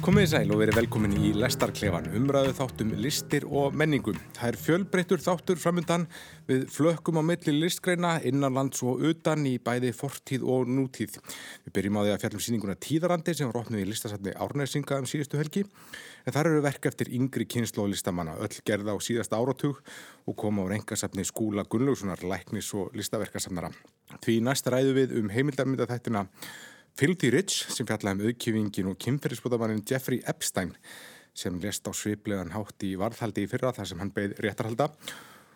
Komið í sæl og verið velkomin í Lestarklefan, umræðu þáttum listir og menningum. Það er fjölbreyttur þáttur framundan við flökkum á milli listgreina, innanlands og utan í bæði fortíð og nútíð. Við byrjum á því að fjallum síninguna Tíðarandi sem var opnið í listasatni Árnæsinga um síðustu helgi. En þar eru verk eftir yngri kynslu og listamanna, öll gerða á síðasta áratug og koma á reyngasafni skúla Gunnlaugssonar, læknis og listaverkasafnara. Því næst ræðu við um heimildarmyndaþættina Filthy Rich sem fjallaði um auðkjöfingin og kynferðisbútamannin Jeffrey Epstein sem lest á sviplegan hátt í varðhaldi í fyrra þar sem hann beigð réttarhalda.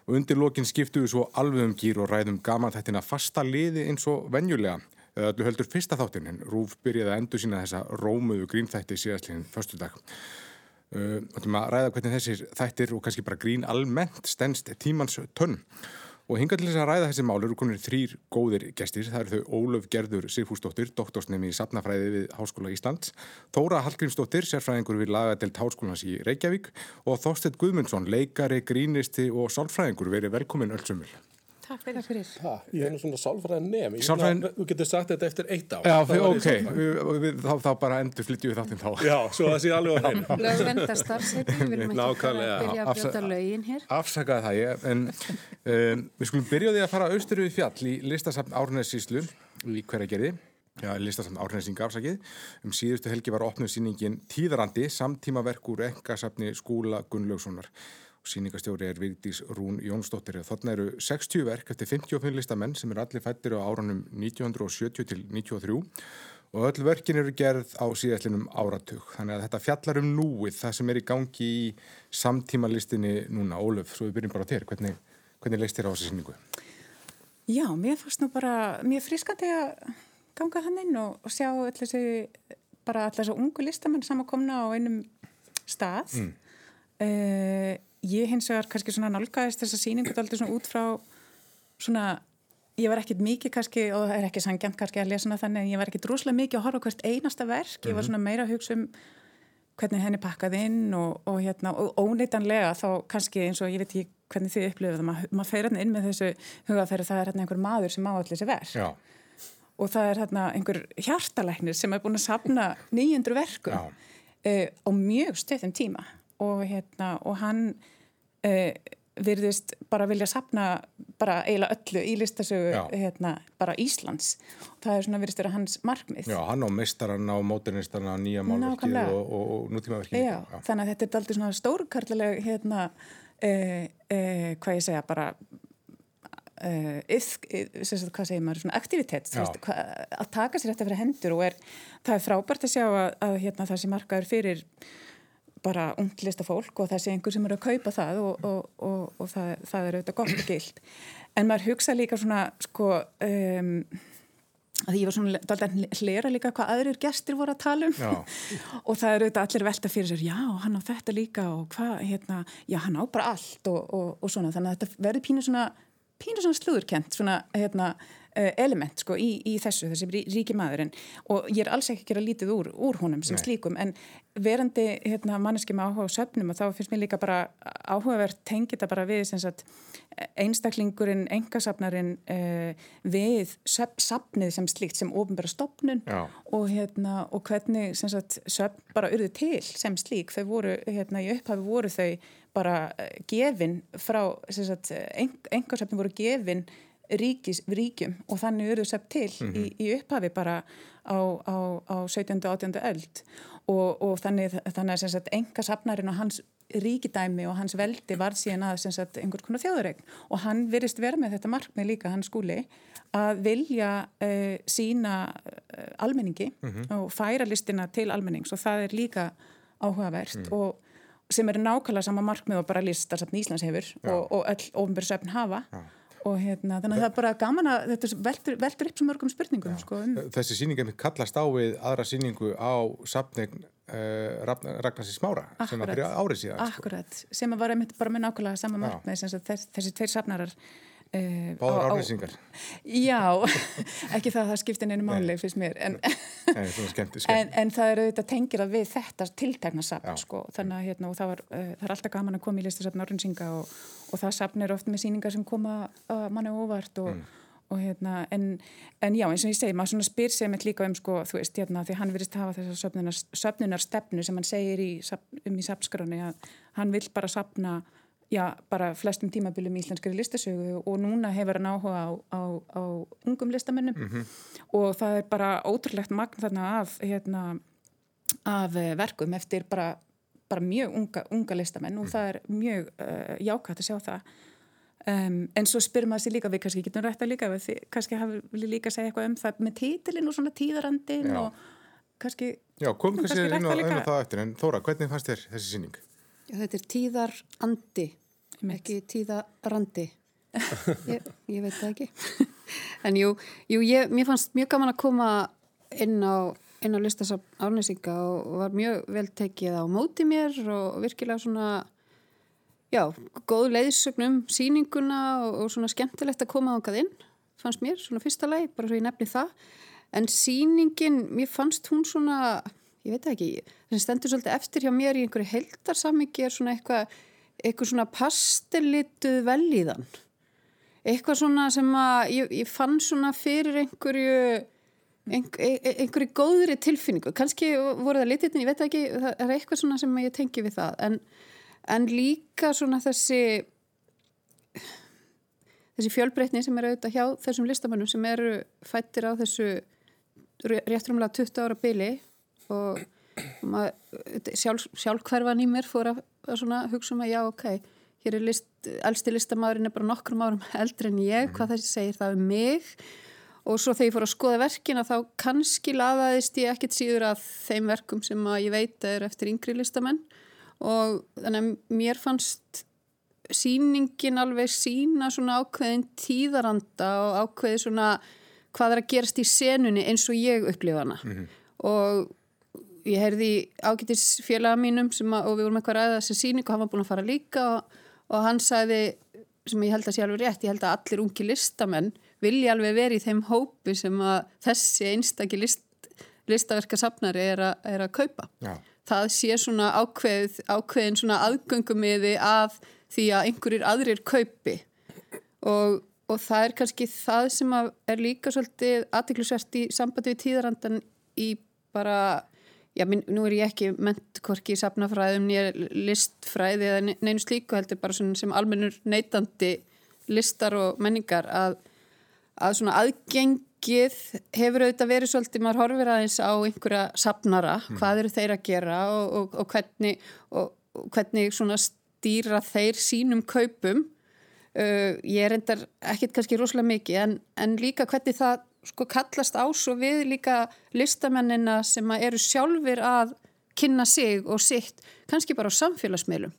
Og undir lokin skiptuðu svo alveg um gýr og ræðum gaman þettina fasta liði eins og venjulega. Öllu höldur fyrsta þáttin en Rúf byrjaði að endur sína þessa rómuðu grínþætti síðastliðin förstu dag uh, og til maður að ræða hvernig þessir þættir og kannski bara grín almennt stennst tímans tönn Og hinga til þess að ræða þessi mál eru konur þrýr góðir gestir. Það eru þau Ólöf Gerður Sigfúsdóttir, doktorsnemi í Safnafræði við Háskóla Íslands, Þóra Hallgrímsdóttir, sérfræðingur við lagadelt Háskólands í Reykjavík og Þorstedt Guðmundsson, leikari, grínisti og sálfræðingur. Verið velkomin öllsumil. Takk fyrir. Takk fyrir. Ha, ég er nú svona sálfræðin nefn. Sálfræðin... Þú getur sagt þetta eftir eitt ár. Já, fyrir, ok. Við, við, þá, þá bara endur flyttjum við þáttinn þá. Já, svo það sé alveg á henn. Lögvenda starfsæti, við viljum ekki fara að byrja að brjóta lögin hér. Afsakaði það ég, en um, við skulum byrja því að fara austur við fjall í listasafn Árnæssíslu í hverjargerði. Já, listasafn Árnæssinga afsakið. Um síðustu helgi var opnuð síningin Tíðarandi, samtímaverk úr engasafni skúla Gunnlaugssonar. Sýningastjóri er Vigdís Rún Jónsdóttir. Þannig eru 60 verk eftir 55 listamenn sem eru allir fættir á árunum 1970 til 1993 og öll verkin eru gerð á síðastlinum áratug. Þannig að þetta fjallar um núið, það sem er í gangi í samtíma listinni núna. Ólöf, svo við byrjum bara þér. Hvernig, hvernig leist þér á þessu sýningu? Já, mér fannst nú bara, mér frískandi að ganga þann inn og, og sjá allir þessi, bara allir þessu ungu listamenn samankomna á einum stað. Mm. Uh, ég hins vegar kannski svona nálgæðist þessa síningu alltaf svona út frá svona, ég var ekkit mikið kannski og það er ekki sangjant kannski að lesa hana þannig en ég var ekkit rúslega mikið að horfa hvert einasta verk, ég var mhm. svona meira að hugsa um hvernig henni pakkað inn og, og hérna, og óneitanlega þá kannski eins og ég veit ekki hvernig þið upplifið það, maður mað fer hérna inn með þessu hugafæri, það er hérna einhver maður sem áallir þessi verk Já. og það er hérna einhver hjartalæknir sem er búin að sapna 900 verkum uh, á mjög stöðum tíma og hérna, og hann virðist bara vilja sapna bara eiginlega öllu í listasögu hérna, bara Íslands. Það er svona virðist vera hans markmið. Já, hann á mestarann á móternistarinn á nýja málverkið og, og, og nútímaverkið Já, Já, þannig að þetta er aldrei svona stórkartileg hérna, uh, uh, hvað ég segja, bara yð, yð, hvað segir maður, svona aktivitet að taka sér þetta fyrir hendur og er, það er frábært að sjá að, að hérna, það sem markaður fyrir bara ungtlista fólk og það sé einhver sem eru að kaupa það og, og, og, og það, það er auðvitað gott og gild en maður hugsa líka svona sko um, að ég var svona alltaf hlera líka hvað aðrir gestir voru að tala um. Og það eru auðvitað allir velta fyrir sér já, hann á þetta líka og hvað, hérna já, hann á bara allt og svona. Þannig að þetta verður pínu svona pínu svona slúðurkent svona, hérna element sko í, í þessu, þessi ríki maðurinn. Og ég er alls ekki að gera lítið úr, úr honum sem Nei. slíkum en verandi hérna, manneski með áhuga á söpnum og þá finnst mér líka bara áhugavert tengið það bara við sagt, einstaklingurinn, engasapnarinn eh, við söp, sapnið sem slíkt sem ofnbæra stopnun og, hérna, og hvernig söpn bara urðu til sem slík. Þau voru, hérna, í upphafi voru þau bara eh, gefin frá engasapnum voru gefin ríkis, ríkjum og þannig eru sepp til mm -hmm. í, mhm. í upphafi bara á, á, á 17. og 18. öld og, og þannig, þannig að enga sapnarinn og hans ríkidæmi og hans veldi var síðan að einhvers konar þjóðurregn og hann virist vera með þetta markmið líka hans skúli að vilja uh, sína uh, almenningi mm -hmm. og færa listina til almennings og það er líka áhugavert mm. og sem er nákvæmlega sama markmið og bara listasafn Íslands hefur ja. og, og öll ofinbjörnsöfn hafa ja og hérna, þannig að það er bara gaman að þetta veldur, veldur upp svo mörgum spurningum sko, um. Þessi síninga mitt kallast á við aðra síningu á sapning uh, Ragnarsi Smára Akkurat. sem var fyrir árið síðan sko. Akkurat, sko. sem var einmitt bara með nákvæmlega sama markmið þessi, tveir sapnarar Báður árlýsingar Já, ekki það að það skiptir neina máli fyrst mér en, Nei, skemmt, skemmt. en, en það er auðvitað tengir að við þetta tiltegna sapn sko, þannig að hérna, það, var, uh, það er alltaf gaman að koma í listasapn árlýsinga og, og það sapn er oft með síningar sem koma uh, manni óvart og, mm. og hérna, en, en já, eins og ég segi, maður svona spyr sig með líka um, sko, þú veist, hérna, því hann virðist hafa þessar söfnunar, söfnunar stefnu sem hann segir í, um í sapskráni að hann vil bara sapna, já, bara flestum tímabilum í íslenskari listasögu og núna hefur hann áhuga á, á, á ungum listamennum mm -hmm. og það er bara ótrúlegt magn þarna af, hérna, af eh, verkum eftir bara, bara mjög unga, unga listamenn og mm. það er mjög uh, jákvæmt að sjá það Um, en svo spyrir maður sér líka, við kannski getum rætta líka við kannski hafum líka að segja eitthvað um það með títilinn og svona tíðarandin Já. og kannski Já, komum kannski inn á, inn á það eftir en Þóra, hvernig fannst þér þessi síning? Já, þetta er tíðarandi ekki tíðarandi. Ég, ég veit það ekki. En jú, jú ég, mér fannst mjög gaman að koma inn á inn á listasafn árnesinga og var mjög vel tekið á móti mér og virkilega svona já, góð leiðsögnum síninguna og, og svona skemmtilegt að koma ákað inn, fannst mér, svona fyrsta lagi, bara svo ég nefni það. En síningin, mér fannst hún svona ég veit ekki, það stendur svolítið eftir hjá mér í einhverju heldarsammingi er svona eitthvað, eitthvað svona pastellituð velíðan eitthvað svona sem að ég, ég fann svona fyrir einhverju einhverju, einhverju góðri tilfinningu. Kannski voru það litið, en ég veit ekki það er eitthvað svona sem ég tengi við það. En en líka svona þessi þessi fjölbreytni sem er auðvitað hjá þessum listamannum sem eru fættir á þessu réttrumlega 20 ára byli og sjálf, sjálfkverfan í mér fór að, að hugsa um að já ok, hér er list, elsti listamæðurinn er bara nokkrum árum eldri en ég, hvað þessi segir það um mig. Og svo þegar ég fór að skoða verkina þá kannski laðaðist ég ekkit síður að þeim verkum sem að ég veit er eftir yngri listamenn. Og þannig að mér fannst síningin alveg sína svona ákveðin tíðaranda og ákveði svona hvað er að gerast í senunni eins og ég upplifa hana. Mm -hmm. og ég heyrði ágætis félaga mínum að, og við vorum eitthvað ræða þessi síning og hann var búin að fara líka og, og hann sagði sem ég held að sé alveg rétt, ég held að allir ungi listamenn vilja alveg verið í þeim hópi sem að þessi einstakki list, listaverkasafnari er, er að kaupa. Já. Það sé svona ákveð, ákveðin svona aðgöngumiði að því að einhverjir aðrir kaupi. Og, og það er kannski það sem er líka svolítið aðtiklusvert í sambandi við tíðarandan í bara, já, minn, nú er ég ekki mentkorki í safnafræðum nýja listfræði eða neinu slíku heldur bara sem almennur neytandi listar og menningar að, að svona aðgeng fólkið hefur auðvitað verið svolítið, maður horfir aðeins á einhverja sapnara, mm. hvað eru þeir að gera og, og, og hvernig, og, hvernig stýra þeir sínum kaupum. Uh, ég er endar ekkit kannski rosalega mikið en, en líka hvernig það sko kallast á svo við líka listamennina sem eru sjálfur að kynna sig og sitt kannski bara á samfélagsmiðlum.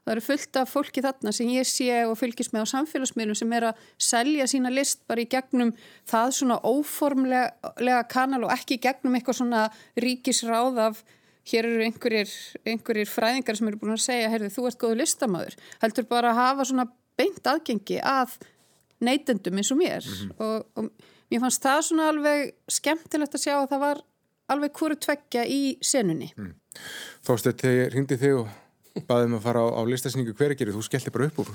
Það eru fullt af fólki þarna sem ég sé og fylgis með á samfélagsmiðlum sem er að selja sína list bara í gegnum það svona óformlega kanal og ekki gegnum eitthvað svona ríkisráð af hér eru einhverjir, einhverjir fræðingar sem eru búin að segja, heyrðu þú ert góðu listamæður heldur bara að hafa svona beint aðgengi að neytendum eins og mér. Mm -hmm. og, og mér fannst það svona alveg skemmtilegt að sjá að það var alveg hverju tveggja í senunni mm. Þóstu, þegar hindi þig og baðum að fara á, á listasningu hvergeri, þú skellti bara upp úr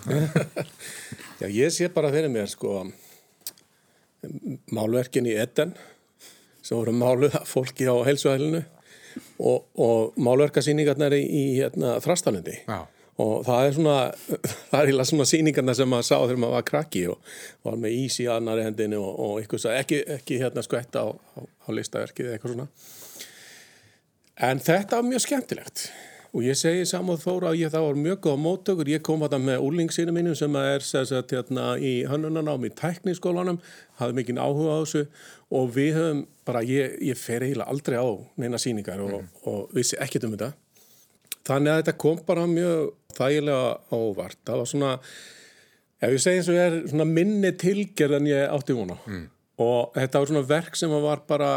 Já, ég sé bara fyrir mér sko málverkin í Eden sem voru máluð af fólki á heilsuhælinu og, og málverkasýningarnar í, í hérna, Þrastalundi Já. Og það er svona það er íla svona sýningarna sem maður sá þegar maður var krakki og var með ís í annari hendinu og, og eitthvað, ekki, ekki hérna skvetta á, á, á listaverkið eitthvað svona en þetta var mjög skemmtilegt Og ég segi saman þóra að ég það var mjög góð móttökur. Ég kom það með úrlingsinu mínum sem er sagt, hérna, í hönnunanámi í tækniskólanum, hafði mikinn áhuga á þessu og við höfum bara, ég, ég fer eiginlega aldrei á neina síningar og, mm. og, og vissi ekkert um þetta. Þannig að þetta kom bara mjög þægilega ávart. Það var svona, ef ég segi eins og ég er svona minni tilgerð en ég átti vona. Mm. Og þetta var svona verk sem var bara,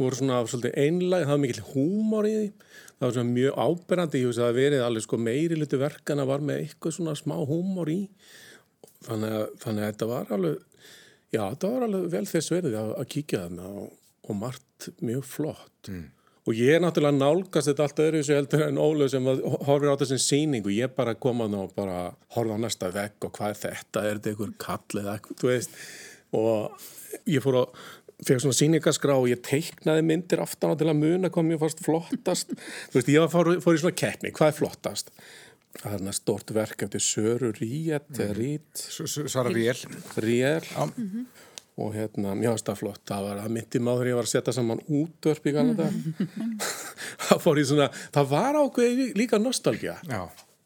voru svona svolítið einlega, það var mikill húmor í því það var svona mjög áberandi, ég veist að það verið alveg sko meiri litur verkana var með eitthvað svona smá húmor í þannig að, þannig að þetta var alveg já, þetta var alveg vel þess verið að, að kíkja þarna og, og margt mjög flott mm. Og ég er náttúrulega nálgast þetta allt öðru þessu heldur en Ólu sem horfir á þessum síning og ég bara koma ná og bara horfa á næsta vegg og hvað er þetta, er þetta einhver kall eða, þú veist? Og ég fór að fekk svona síningaskrá og ég teiknaði myndir aftan á til að muna hvað mér fannst flottast. Þú veist, ég fór, fór í svona keppni. Hvað er flottast? það er svona stort verk eftir Söru Ríet mm. Rít. Sara Ríel Ríel mm -hmm. Og hérna, mjög aðstaflott það var að myndi maður ég var að setja saman útörp í Kanada það fór í svona, það var ákveði líka nostálgja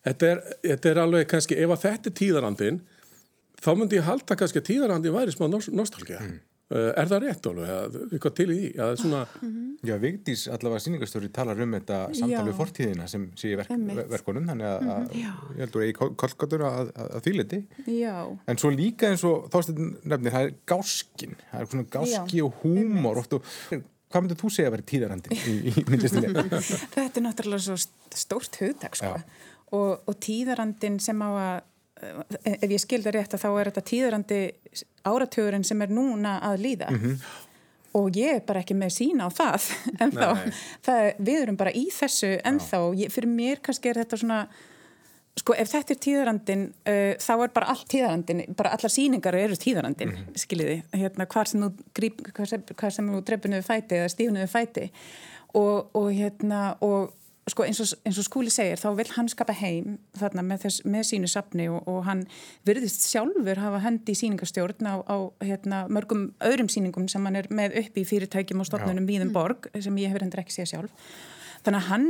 þetta er, þetta er alveg kannski, ef að þetta er tíðarandin þá myndi ég halda kannski að tíðarandin væri smá nostálgja mm. Eh, er það rétt alveg, eitthvað til í því? Já, svona... Já, Vigdís allavega síningastöri talar um þetta samtal við fortíðina sem sé í verk, verkunum þannig að, mm -hmm. að ég heldur að ég kolkatur að, að, að því liti en svo líka eins og þástinn nefnir, það er gáskin það er svona gáski Já. og húmor og, hvað myndir þú segja að vera tíðarandin í, í myndlistinni? þetta er náttúrulega svo stórt hugdag sko. og, og tíðarandin sem á að ef ég skilda rétt að þá er þetta tíðrandi áratugurinn sem er núna að líða. Mm -hmm. og ég er bara ekki með sína á það en þá, það, við erum bara í þessu en þá, fyrir mér kannski er þetta svona sko ef þetta er tíðarandin uh, þá er bara allt tíðarandin, bara allar síningar eru tíðarandin, mm -hmm. skiljiði. Hérna hvar sem þú gríp, hvar sem þú drefinuðu fæti eða stífunuðu fæti. Og, og hérna og sko eins og, eins og skúli segir þá vil hann skapa heim þarna með, þess, með sínu sapni og, og hann virðist sjálfur hafa hendi í síningastjórn á, á hérna, mörgum öðrum síningum sem hann er með upp í fyrirtækjum og stofnunum Víðum Borg sem ég hefur hendur ekki séð sjálf Þannig að hann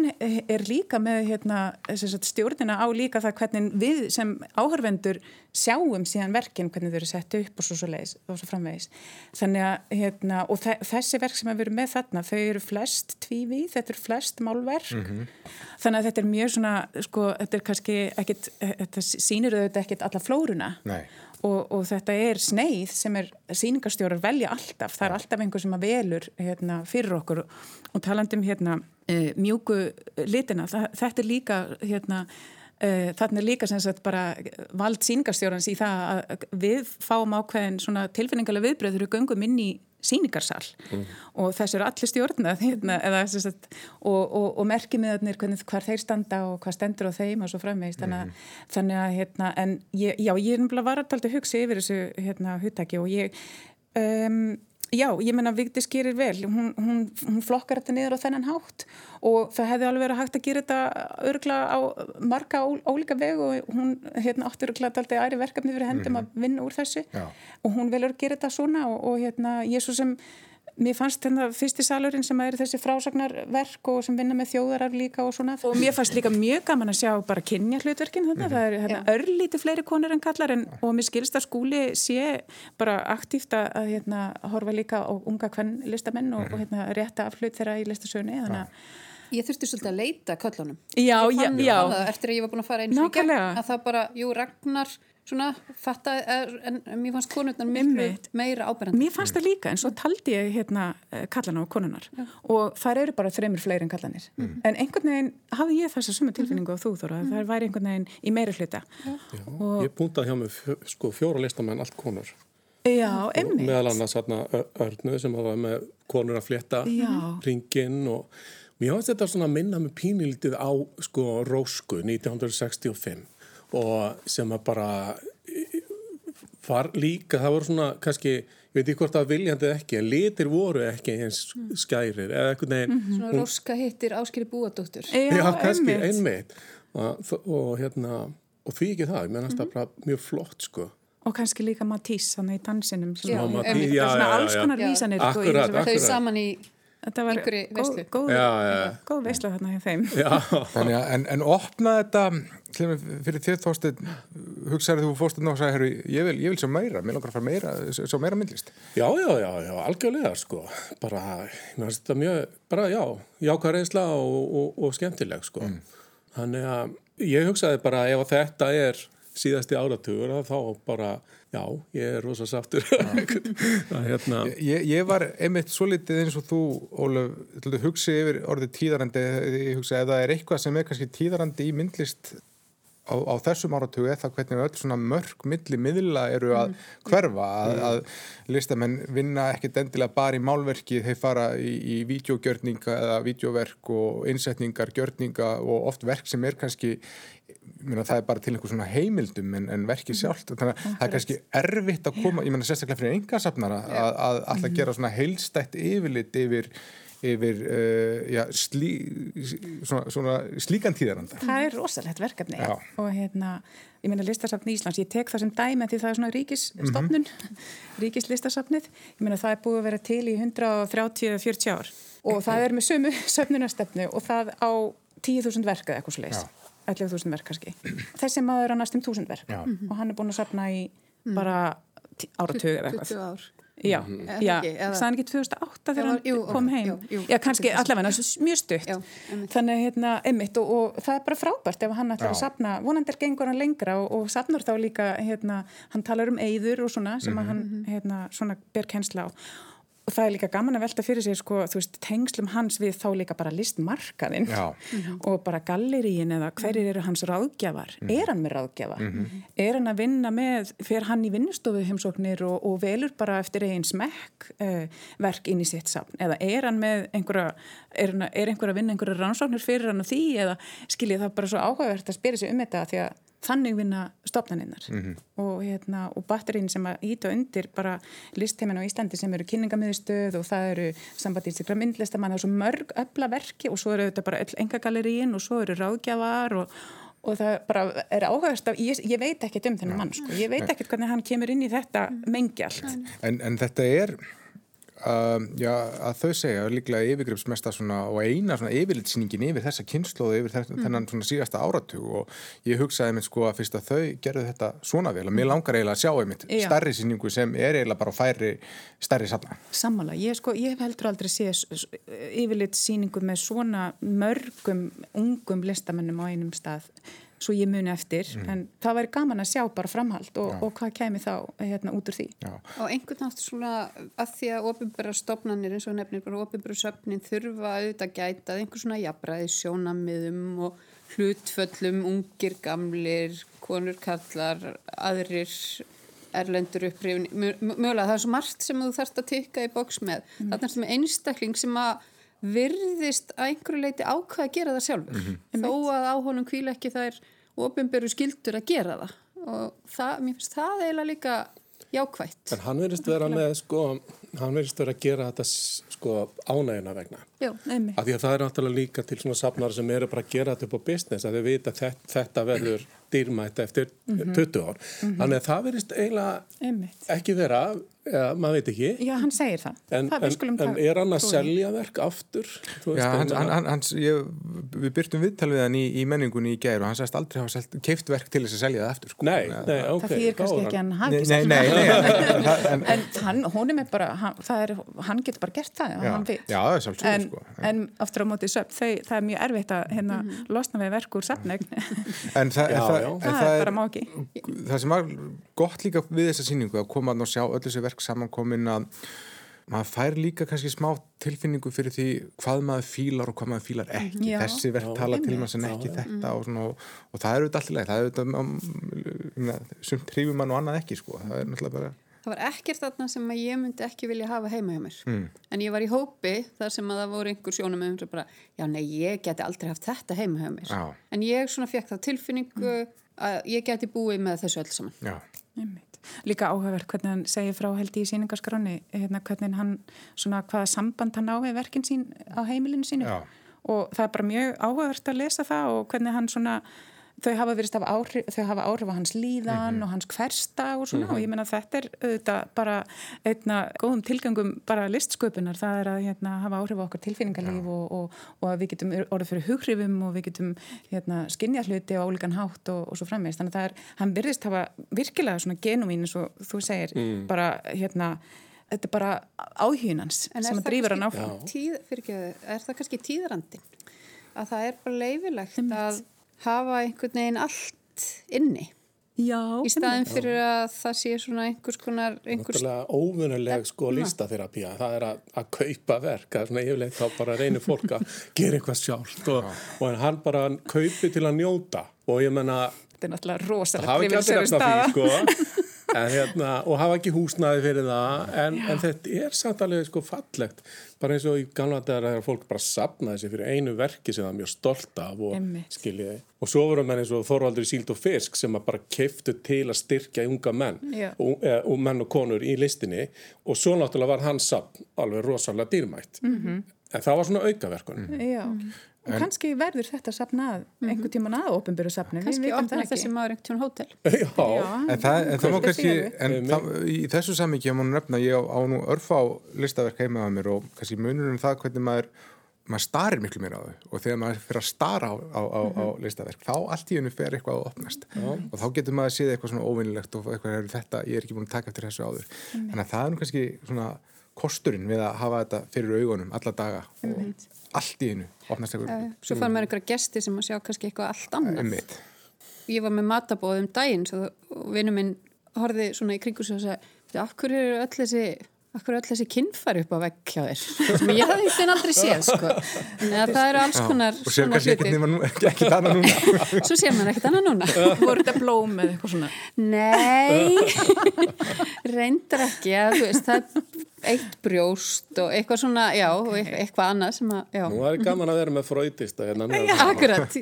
er líka með hérna, stjórnina á líka það hvernig við sem áhörvendur sjáum síðan verkinn hvernig þau eru sett upp og svo, svo, leiðis, og svo framvegis. Þannig að hérna, og þessi verk sem við erum með þarna þau eru flest tvívi, þetta eru flest málverk. Mm -hmm. Þannig að þetta er mjög svona, sko, þetta er kannski ekkit, þetta sýnir auðvitað ekkit alla flóruna. Nei. Og, og þetta er sneið sem er síningarstjórar velja alltaf, það er alltaf einhver sem að velur hérna, fyrir okkur. Og talandum hérna e, mjúku litina, þetta er líka hérna, e, þarna er líka sem sagt bara vald síningarstjórans í það að við fáum ákveðin svona tilfinningarlega viðbröð þegar við göngum inn í síningarsal mm. og þess eru allir stjórnað hérna, eða, sagt, og, og, og merkimiðarnir hvar þeir standa og hvað stendur á þeim og svo framvegist þannig, mm. þannig að hérna, en ég, já, ég varðalt að hugsa yfir þessu hérna húttaki og ég um, Já, ég menna Vigdís gerir vel, hún, hún, hún flokkar þetta niður á þennan hátt og það hefði alveg verið hægt að gera þetta örgla á marga ólíka veg og hún hérna, áttur örgla alltaf æri verkefni fyrir hendum mm -hmm. að vinna úr þessu Já. og hún velur að gera þetta svona og, og hérna, ég svo sem mér fannst hérna fyrsti salurinn sem er þessi frásagnarverk og sem vinna með þjóðarar líka og svona og mér fannst líka mjög gaman að sjá bara kynja hlutverkin þarna, mm -hmm. það er hérna, örlíti fleiri konur en kallar en, og mér skilst að skúli sé bara aktíft að, að hérna, horfa líka á unga hvern listamenn og, mm -hmm. og hérna, rétta af hlut þeirra í listasögni þannig að Ég þurfti svolítið að leita köllunum. Já, já, já. Eftir að ég var búin að fara og ekki að það bara, jú, Ragnar svona fatta en mér fannst konurnar miklu meira áberandi. Mér fannst það líka en svo taldi ég hérna eh, kallana og konunar Já. og þar eru bara þreymir fleiri en kallanir mm. en einhvern veginn hafði ég þessa suma tilfinningu mm. á þú þóra, mm. það væri einhvern veginn í meira hluta. Og... Ég búntaði hjá mig sko fjóra listamenn allt konur. Já, emmitt. Meðal annars hérna Örnu sem hafa með konur að fletta ringin og mér fannst þetta svona að minna með pínilitið á sko Rósku 1965 og sem að bara var líka, það voru svona kannski, ég veit ekki hvort það viljandi eða ekki, en litir voru ekki eins skærir eða eitthvað neginn. Mm -hmm. Svona hún, roska hittir áskeri búadóttur. Já, já kannski, einmitt. einmitt. Og, og hérna, og því ekki það, ég mennast mm -hmm. það bara mjög flott sko. Og kannski líka Matís, þannig í dansinum. Já, Matís, já, já, já. Svona alls konar vísanir. Akkurat, sko, akkurat. Þau saman í Þetta var góð, góð, góð veisla þarna hjá þeim. Þannig að, en, en opna þetta fyrir þér þóstið hugsaður þú fórstinn og sagði, ég vil, ég vil sjá meira mér langar að fara meira, sjá meira myndlist. Já, já, já, já, algjörlega sko. Bara, mér finnst þetta mjög bara, já, jákvæð reynsla og, og, og skemmtileg sko. Mm. þannig að ég hugsaði bara ef þetta er síðasti áratugur þá bara Já, ég er rosa sáttur hérna. ég, ég var einmitt svo litið eins og þú, Ólaf hugsi yfir orðið tíðarandi ég hugsa ef það er eitthvað sem er kannski tíðarandi í myndlist á, á þessum áratugu er það hvernig öll svona mörg milli miðla eru að mm. hverfa að, mm. að listamenn vinna ekkert endilega bara í málverki þeir fara í, í vídeogjörninga eða vídeoverk og innsetningar gjörninga og oft verk sem er kannski Meina, það er bara til einhver svona heimildum en, en verkið mhm. sjálft, þannig að það er kannski erfitt að koma, ég menna sérstaklega fyrir engasafnara að, að alltaf mhm. gera svona heilstætt yfirlit yfir yfir uh, já, slí, svona, svona slíkan tíðaranda. Það er rosalegt verkefni já. og hérna, ég meina listasafn í Íslands, ég tek það sem dæmi því það er svona ríkisstofnun, mm -hmm. ríkislistasafnið, ég meina það er búið að vera til í 130-40 ár og það er með sömu söfnunarstefnu og það á 10.000 verka eitthvað svo leiðs, 11.000 verk kannski. Þessi maður er að næstum 1.000 verk -hmm. og hann er búin að safna í mm. bara áratögu eða eitthvað. 20 ár. Já, mm -hmm. já, það er ekki 2008 þegar hann jú, kom heim? jú, jú, já, kannski allavega, mjög stutt já, þannig, hérna, einmitt og, og það er bara frábært ef hann ætlar að sapna, vonandir gengur hann lengra og, og sapnar þá líka hérna, hann talar um eyður og svona sem mm -hmm. að hann mhm. hérna, svona ber kennsla á og það er líka gaman að velta fyrir sig sko, veist, tengslum hans við þá líka bara listmarkaðinn og bara galleríin eða hverjir eru hans ráðgjafar, mm er hann með ráðgjafa? Mm -hmm. er hann að vinna með fyrir hann í vinnustofu heimsóknir og, og velur bara eftir einn smekk uh, verk inn í sitt safn, eða er hann með einhverja, er, hann, er einhver að vinna einhverja rannsóknir fyrir hann og því, eða skiljið það bara svo áhugavert að spyrja sig um þetta því að þannig vinna stopnaninnar mm -hmm. og, hérna, og batterín sem að íta undir bara listheimin á Íslandi sem eru kynningamiðstöð og það eru sambandínstikla myndlistamann, það er svo mörg öfla verki og svo eru þetta bara öll engagallerín og svo eru ráðgjafar og, og það bara er áhugast af, ég, ég veit ekkert um þennan mann sko, ég veit ekkert hvernig hann kemur inn í þetta mengi allt. En, en þetta er Uh, já, að þau segja líklega yfirgripsmesta svona og eina yfirlitsýningin yfir þessa kynnslóðu yfir mm. þennan svona síðasta áratug og ég hugsaði mér sko að fyrst að þau gerðu þetta svona vel og mér langar eiginlega að sjá einmitt já. starri síningu sem er eiginlega bara færi starri safna. Sammála, ég sko, ég hef heldur aldrei séð yfirlitsýningu með svona mörgum ungum listamennum á einum stað svo ég muni eftir, mm. en það væri gaman að sjá bara framhald og, og hvað kemi þá hérna út úr því. Já. Og einhvern nátt svona að því að ofinbæra stopnarnir eins og nefnir bara ofinbæra söfnin þurfa auðvitað gæta að einhver svona jafnbræði sjónamiðum og hlutföllum, ungir, gamlir, konur, kallar, aðrir erlendur upprifin, mjögulega það er svo margt sem þú þarfst að tikka í bóks með. Mm. Þarna er sem einstakling sem að virðist að einhverju leiti ákvað að gera það sjálfur mm -hmm. þó að á honum kvíla ekki það er ofinberu skildur að gera það og það, mér finnst það eiginlega líka jákvægt. En hann verðist vera með sko, hann verðist vera að gera þetta sko ánæguna vegna Já, af því að það er náttúrulega líka til svona safnar sem eru bara að gera þetta upp á business að þau vita að þetta verður dýrmætt eftir mm -hmm. 20 ár. Mm -hmm. Þannig að það verðist eiginlega ekki vera Já, maður veit ekki. Já, hann segir það. En, það en, en er hann að selja verk aftur? Já, hans, hann, hans, ég, við byrtum viðtal við hann í, í menningunni í gæru og hann sæst aldrei hafa keift verk til þess að selja það aftur. Sko. Nei, nei, ok. Það fyrir kannski ekki hann hafið. Nei, nei, nei. en, en hann, hún er með bara, hann, er, hann getur bara gert það, já, hann veit. Já, það er svolítið, sko. En aftur á mótið söp, það er mjög erfitt að hérna, mm -hmm. losna við verk úr safnögn. En það er bara má ekki. Það sem var gott líka við þessa síningu að koma þessi verk samankomin að maður fær líka kannski smá tilfinningu fyrir því hvað maður fílar og hvað maður fílar ekki. Já, þessi verð tala til maður sem ekki já, þetta og, svona, og, og það er auðvitað allir leið það er auðvitað sumt hrifum mann og annað ekki sko. Það er náttúrulega bara Það var ekkert þarna sem að ég myndi ekki vilja hafa heima hjá mér. Mm. en ég var í hópi þar sem að það voru einhver sjónum um sem bara, já nei ég geti aldrei haft þetta heima hjá mér. Já. en ég svona fekk það tilfinningu mm. að ég geti búið með þessu öll saman. Já, einmitt líka áhugavert hvernig hann segir frá held í síningarskráni hérna, hvernig hann, svona hvaða samband hann á við verkin sín á heimilinu sínu Já. og það er bara mjög áhugavert að lesa það og hvernig hann svona þau hafa verið af áhrif, þau hafa áhrif á hans líðan mm -hmm. og hans hversta og svona mm -hmm. og ég menna þetta er auðvitað bara einna góðum tilgangum bara listsköpunar, það er að hérna, hafa áhrif á okkar tilfinningarlíf ja. og, og, og að við getum orðið fyrir hughrifum og við getum hérna, skinnja hluti á ólíkan hátt og, og svo frammeist, þannig að það er hann virðist hafa virkilega svona genumín eins og þú segir, mm. bara hérna þetta er bara áhugunans sem að drýfur hann áfram tíð, Er það kannski tíðrandin? Að það er bara leifilegt að hafa einhvern veginn allt inni. Já, í staðin fyrir að það sé svona einhvers konar einhvers... óvunuleg sko lístaþerapía það er að, að kaupa verk það er svona yfirleitt þá bara reynir fólk að gera eitthvað sjálft og, og hann bara kaupi til að njóta. Og ég menna þetta er náttúrulega rosalega privilisöru staða sko. hérna, og hafa ekki húsnaði fyrir það en, en þetta er samt alveg sko fallegt. Bara eins og í gamla dagar að fólk bara sapnaði sig fyrir einu verki sem það er mjög stolt af og skiljiði og svo voru menn eins og Þorvaldur Síld og Fisk sem bara keiftu til að styrkja unga menn og, e, og menn og konur í listinni. Og svo náttúrulega var hans sapn alveg rosalega dýrmætt. Mm -hmm. en það var svona aukaverkun. Já Og en, kannski verður þetta sapnað mhm. einhvern tíman að ofinbyrju sapni. Kannski opna þessi maður einhvern tíman hótel. Já. Já. En það, en það má kannski, en það, í þessu samvikið má nefna, ég á, á nú örfa á listaverk heimaða mér og kannski munur um það hvernig maður, maður starir miklu mér á þau og þegar maður fyrir að stara á, á, á, mm -hmm. á listaverk, þá allt í hennu fer eitthvað að opnast Já. og þá getur maður að séð eitthvað svona óvinnilegt og eitthvað er þetta, ég er ekki búin að taka eftir þessu áður. Mm -hmm. Þannig að það er nú kannski svona kosturinn við að hafa þetta fyrir augunum alla daga og mm -hmm allt í einu opnast eitthvað. Svo fann maður einhverja gesti sem að sjá kannski eitthvað allt annað. Ég var með matabóð um daginn og vinnu minn horfið svona í kringu og sagði, hverju eru öll þessi Akkur öll þessi kinnfari upp á vegg hjá þér? Sem ég hafði einhvern aldrei séð sko. en það eru alls konar og sér kannski ekkert annað núna. Svo sér maður ekkert annað núna. Voru þetta blóm eða eitthvað svona? Nei. Reyndar ekki að, veist, það er eitt brjóst og eitthvað svona já, og eitthvað annað sem að já. nú er gaman að vera með fröytista hérna akkurat.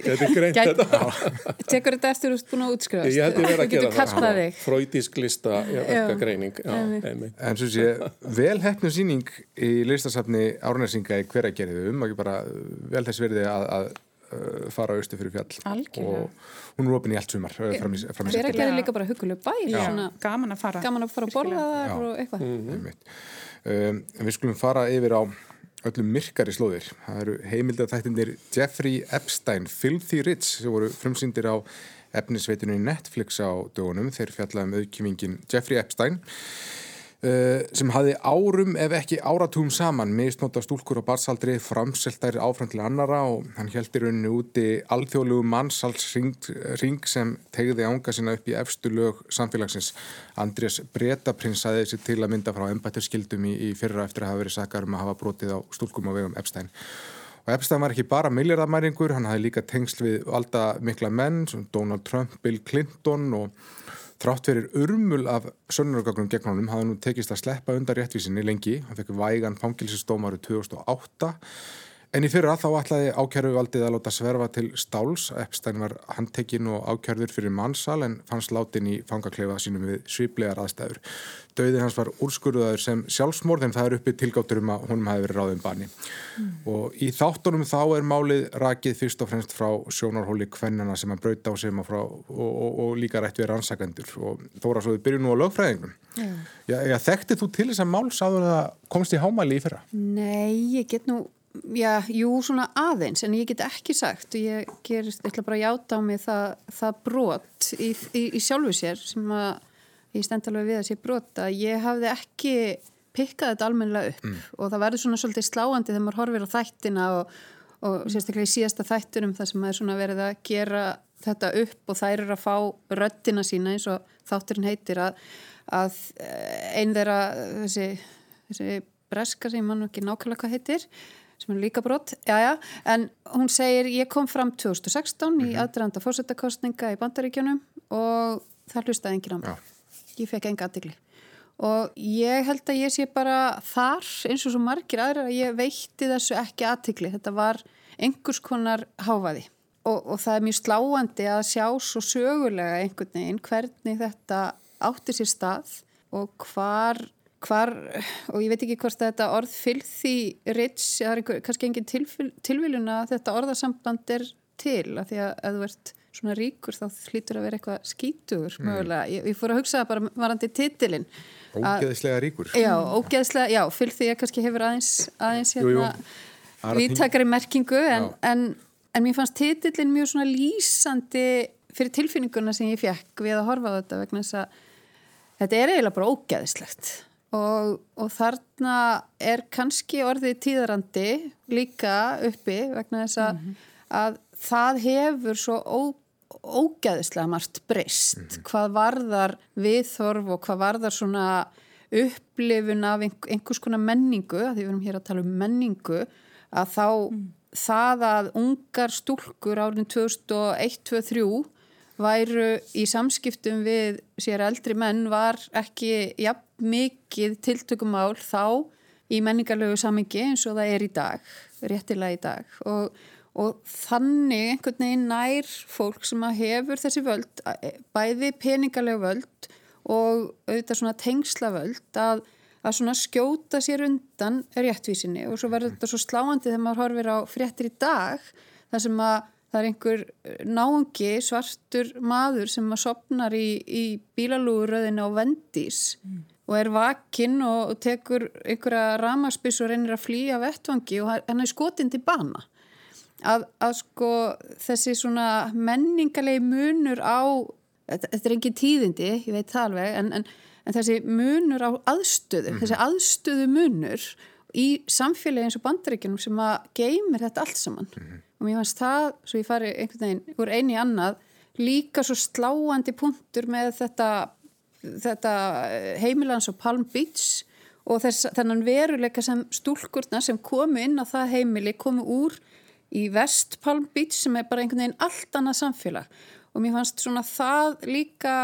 Tekur þetta eftir að þú ert búin að útskrifast ég held að vera að gera það fröytisk lista greining en svo sé vel hefnum síning í listasafni Árnarsinga í hveragerðu um, ekki bara vel þess verði að, að fara austu fyrir fjall. Algjörlega. og hún er ofin í allt sumar hveragerðu er líka bara huguleg bæ gaman að fara. gaman að fara að borða þar og eitthvað. Mm -hmm. Um, við skulum fara yfir á öllum myrkari slóðir. Það eru heimildatættinir Jeffrey Epstein Filthy Rich sem voru frumsýndir á efnisveitunni Netflix á dögunum. Þeir fjallaðum auðkjöfingin Jeffrey Epstein sem hafði árum ef ekki áratúm saman misnóta stúlkur á barsaldri framseltæri áfram til annara og hann heldur henni úti alþjóðlugu mannsalsring sem tegði ánga sinna upp í efstu lög samfélagsins. Andrés Bretaprins aðeins til að mynda frá embætturskildum í, í fyrra eftir að hafa verið sakar um að hafa brotið á stúlkum á vegum Epstein. Og Epstein var ekki bara miljardamæringur, hann hafði líka tengsl við valda mikla menn Donald Trump, Bill Clinton og Þrátt verir urmul af sönnurgögnum gegn honum hafði nú tekist að sleppa undan réttvísinni lengi. Hann fekk vægan fangilsistómaru 2008 en í fyrra þá ætlaði ákjörðu valdið að láta sverfa til stáls. Epstein var handtekinn og ákjörður fyrir mannsal en fannst látin í fangakleifa sínum við sviplegar aðstæður. Dauðið hans var úrskurðaður sem sjálfsmórð en það er uppið tilgáttur um að honum hafi verið ráðum bani. Mm. Og í þáttunum þá er málið rakið fyrst og fremst frá sjónarhóli kvennana sem að brauta á sem og, og, og, og líka rætt við rannsakendur. Og þóra svo við byrjum nú á lögfræðingum. Yeah. Já, já, þekktið þú til þess að mál sáður að komst í hámæli í fyrra? Nei, ég get nú, já, jú, svona aðeins, en ég get ekki sagt og ég gerist, ég ætla bara að játa á mig það, það brot í, í, í sjálfu sér sem að ég stend alveg við að sé brota, ég hafði ekki pikkað þetta almennilega upp mm. og það verður svona svolítið sláandi þegar maður horfir á þættina og, og sérstaklega í síðasta þættinum þar sem maður svona verið að gera þetta upp og þær eru að fá röttina sína eins og þátturinn heitir að, að eh, einn þeirra þessi, þessi breska sem mann ekki nákvæmlega hvað heitir sem er líka brott, já já, en hún segir ég kom fram 2016 mm -hmm. í mhm. aðdraðanda fórsettakostninga í bandaríkjunum og það hlustaði enginn á mig. Ég fekk enga aðdegli og ég held að ég sé bara þar eins og svo margir aðra að ég veitti þessu ekki aðdegli þetta var einhvers konar háfaði og, og það er mjög sláandi að sjá svo sögulega einhvern veginn hvernig þetta átti sér stað og hvar hvar, og ég veit ekki hvort þetta orð fylgði rits, er einhver, kannski engin tilviljun að þetta orðasamband er til, að því að, að þú ert svona ríkur þá hlýtur að vera eitthvað skítugur mm. mögulega, ég, ég fór að hugsa bara varandi titilinn. Ógeðslega ríkur. Já, ógeðslega, já, fylg því að kannski hefur aðeins aðeins hérna viðtakari merkingu en, en, en mér fannst titilinn mjög svona lýsandi fyrir tilfinninguna sem ég fekk við að horfa á þetta vegna þess að þetta er eiginlega bara ógeðslegt. Og, og þarna er kannski orðið tíðarandi líka uppi vegna þess að, mm -hmm. að það hefur svo ó ógæðislega margt breyst mm -hmm. hvað varðar viðþorf og hvað varðar svona upplifun af einhvers konar menningu að því við erum hér að tala um menningu að þá mm. það að ungar stúlkur árin 2001-2003 væru í samskiptum við sér eldri menn var ekki jafn mikið tiltökumál þá í menningarlegu samingi eins og það er í dag, réttilega í dag og, og þannig einhvern veginn nær fólk sem að hefur þessi völd, bæði peningarlegu völd og auðvitað svona tengslavöld að, að svona skjóta sér undan réttvísinni og svo verður þetta svo sláandi þegar maður horfir á fréttir í dag þar sem að það er einhver náungi svartur maður sem að sopnar í, í bílalúuröðinu á vendís mm. og er vakinn og, og tekur einhverja ramaspiss og reynir að flýja vettvangi og hann er skotinn til bana að, að sko þessi svona menningalegi munur á þetta er engin tíðindi, ég veit það alveg en, en, en þessi munur á aðstöðu, mm. þessi aðstöðu munur í samfélagi eins og bandaríkjunum sem að geymir þetta allt saman mm. og mér finnst það, svo ég fari einhvern veginn úr eini annað, líka svo sláandi punktur með þetta, þetta heimilans og Palm Beach og þess, þennan veruleika sem stúlkurna sem komu inn á það heimili komu úr í Vest Palm Beach sem er bara einhvern veginn allt annað samfélag og mér fannst svona það líka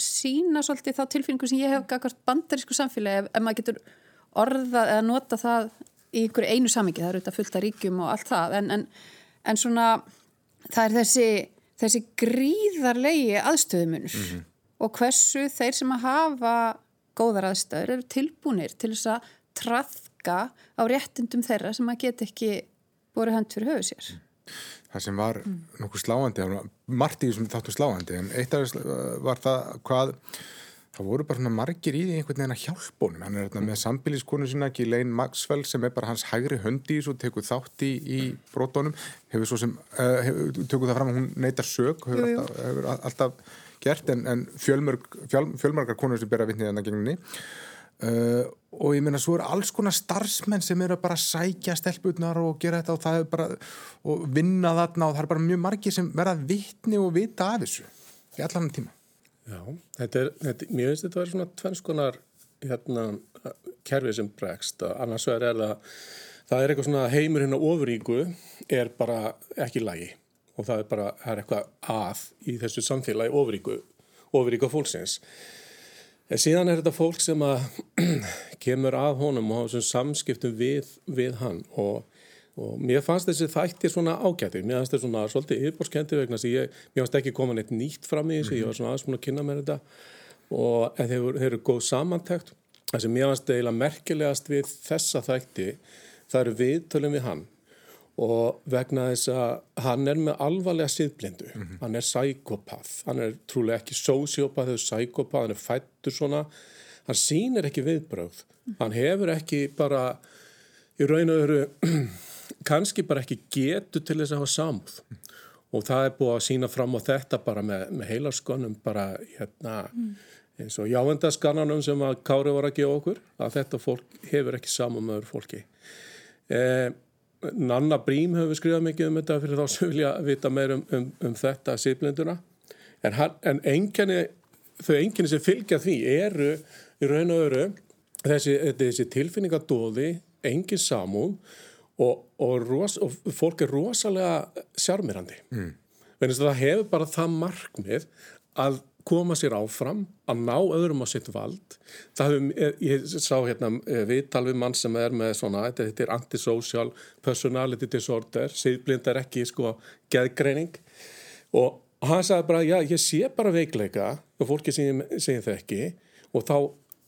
sína svolítið þá tilfinningu sem ég hef gagast bandarísku samfélagi ef, ef maður getur orðað eða nota það í einhverju einu samingi, það eru þetta fullt af ríkjum og allt það, en, en, en svona það er þessi, þessi gríðarlegi aðstöðumunur mm -hmm. og hversu þeir sem að hafa góðar aðstöður eru tilbúinir til þess að trafka á réttindum þeirra sem að geta ekki voru hönd fyrir höfu sér. Það sem var mm. nokkuð sláandi, margt í þessum þáttu sláandi, en eitt af þess var það hvað, það voru bara margir í einhvern veginn að hjálpa honum. Hann er hérna með sambíliskonu sína, Ghislaine Maxwell, sem er bara hans hægri höndi og tekur þátt í, í brotónum, hefur svo sem, uh, hefur, tökur það fram að hún neytar sög, hefur, jú, jú. Alltaf, hefur alltaf gert, en, en fjölmörg, fjöl, fjölmörgar konur sem bera vittnið en það gegnni. Uh, og ég meina svo eru alls konar starfsmenn sem eru bara að sækja stelpurnar og gera þetta og það er bara og vinna þarna og það er bara mjög margi sem verða vittni og vita af þessu í allan tíma. Já, þetta er, þetta, mér finnst þetta að vera svona tvennskonar hérna kerfið sem bregst, annars er það það er eitthvað svona heimur hérna ofuríku er bara ekki lægi og það er bara, það er eitthvað að í þessu samfélagi ofuríku ofuríku fólksins En síðan er þetta fólk sem að kemur að honum og hafa samskiptum við, við hann. Og, og mér fannst þessi þættir svona ágættir, mér fannst þetta svona svolítið yfirbórskendi vegna þess að ég, mér fannst ekki koma neitt nýtt fram í þessu, ég var svona aðeins múin að kynna mér þetta. Og þeir, þeir eru góð samantækt, það sem mér fannst eiginlega merkilegast við þessa þætti, það eru viðtölum við hann og vegna þess að hann er með alvarlega síðblindu, mm -hmm. hann er sækopath, hann er trúlega ekki sósíopath eða sækopath, hann er fættur svona, hann sýnir ekki viðbröð, mm -hmm. hann hefur ekki bara í raun og öru kannski bara ekki getu til þess að hafa samúð mm -hmm. og það er búið að sína fram á þetta bara með, með heilarskonum bara hérna eins og jávendaskannanum sem að Kári var að gefa okkur, að þetta fólk hefur ekki samúð með fólki. Eh, Nanna Brím hefur skrifað mikið um þetta fyrir þá sem vilja vita meir um, um, um þetta síðblinduna en, en enginni, þau enginni sem fylgja því eru í raun og öru þessi, þessi tilfinningadóði, engin samún og, og, ros, og fólk er rosalega sjarmirandi mm. það hefur bara það markmið að koma sér áfram að ná öðrum á sitt vald. Það hefur, eh, ég sá hérna eh, viðtal við mann sem er með svona þetta er antisocial personality disorder síðblind er ekki sko geðgreining. Og hann sagði bara já ég sé bara veikleika og fólki segir það ekki og þá,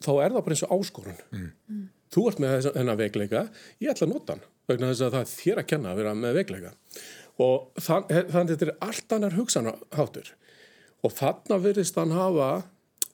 þá er það bara eins og áskorun. Mm. Þú ert með þennan veikleika ég ætla að nota hann vegna þess að það er þér að kenna að vera með veikleika. Og þannig að þetta er allt annar hugsanaháttur og þarna verðist hann hafa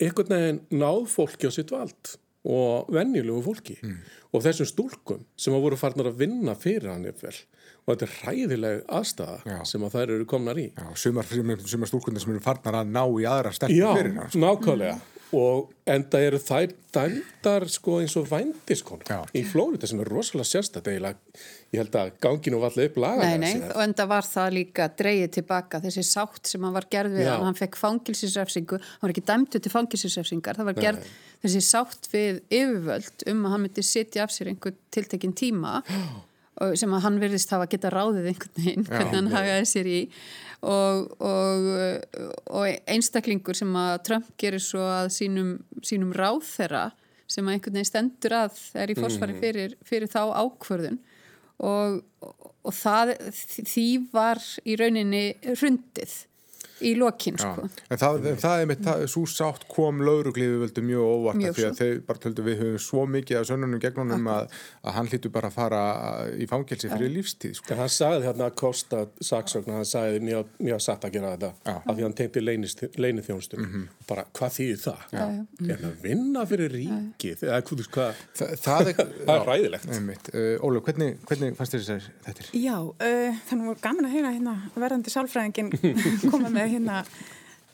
einhvern veginn náð fólki á sitt vald og vennilegu fólki mm. og þessum stúlkum sem hafa voru farnar að vinna fyrir hann yfir og þetta er ræðileg aðstæða Já. sem að þær eru komnar í. Já, sumar, sumar stúlkundir sem eru farnar að ná í aðra sterkur fyrir hann Já, nákvæmlega. Mm og enda eru þær dæmdar sko eins og vændiskonu í Flórida sem er rosalega sérstætt ég held að ganginu var alltaf upp laga Nei, nei, og enda var það líka dreyið tilbaka þessi sátt sem hann var gerð við hann, fekk fangilsinsrefsingu, hann var ekki dæmdu til fangilsinsrefsingar, það var gerð nei. þessi sátt við yfirvöld um að hann myndi sitja af sér einhver tiltekinn tíma sem að hann verðist hafa geta ráðið einhvern veginn, hvernig hann hagaði sér í. Og, og, og einstaklingur sem að Trump gerir svo að sínum, sínum ráð þeirra sem að einhvern veginn stendur að er í fórsvari mm. fyrir, fyrir þá ákvörðun. Og, og það, því var í rauninni hrundið í lokin sko. En það, það er mitt, svo sátt kom laurugliði völdu mjög óvart mjög því að svo. þau bara töldu við höfum svo mikið af sönnunum gegnunum að, að hann hlýtu bara að fara í fangelsi fyrir lífstíð sko. Hann sagði hérna að Kosta saksögn hann sagði mjög, mjög satt að gera þetta af því hann tengti leinið þjónustum mm -hmm. bara hvað þýðir það? Já. Er það að vinna fyrir ríkið? Eða hvað? Þa, það er, er ræðilegt uh, Ólu, hvernig, hvernig fannst þér þetta? Já, uh, þannig var gaman að heyra hérna, verðandi sálfræðingin koma með hérna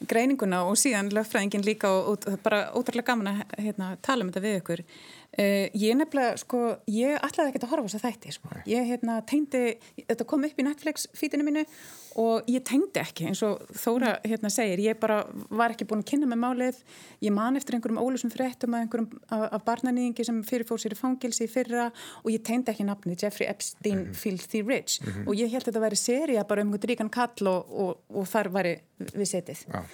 greininguna og síðan lögfræðingin líka og, og bara ótrúlega gaman að hérna, tala um þetta við ykkur Uh, ég nefnilega, sko, ég ætlaði ekki að horfa þess að þætti, sko. Ég, hérna, tengdi, þetta kom upp í Netflix fítinu mínu og ég tengdi ekki, eins og Þóra, hérna, segir, ég bara var ekki búin að kynna með málið, ég man eftir einhverjum ólusum fréttum að einhverjum af, barnanýðingi sem fyrirfór sér í fangilsi fyrra og ég tengdi ekki nafni Jeffrey Epstein mm -hmm. Filthy Rich mm -hmm. og ég held að þetta væri seria bara um einhvern ríkan kall og, og, og þar væri við setið. Já.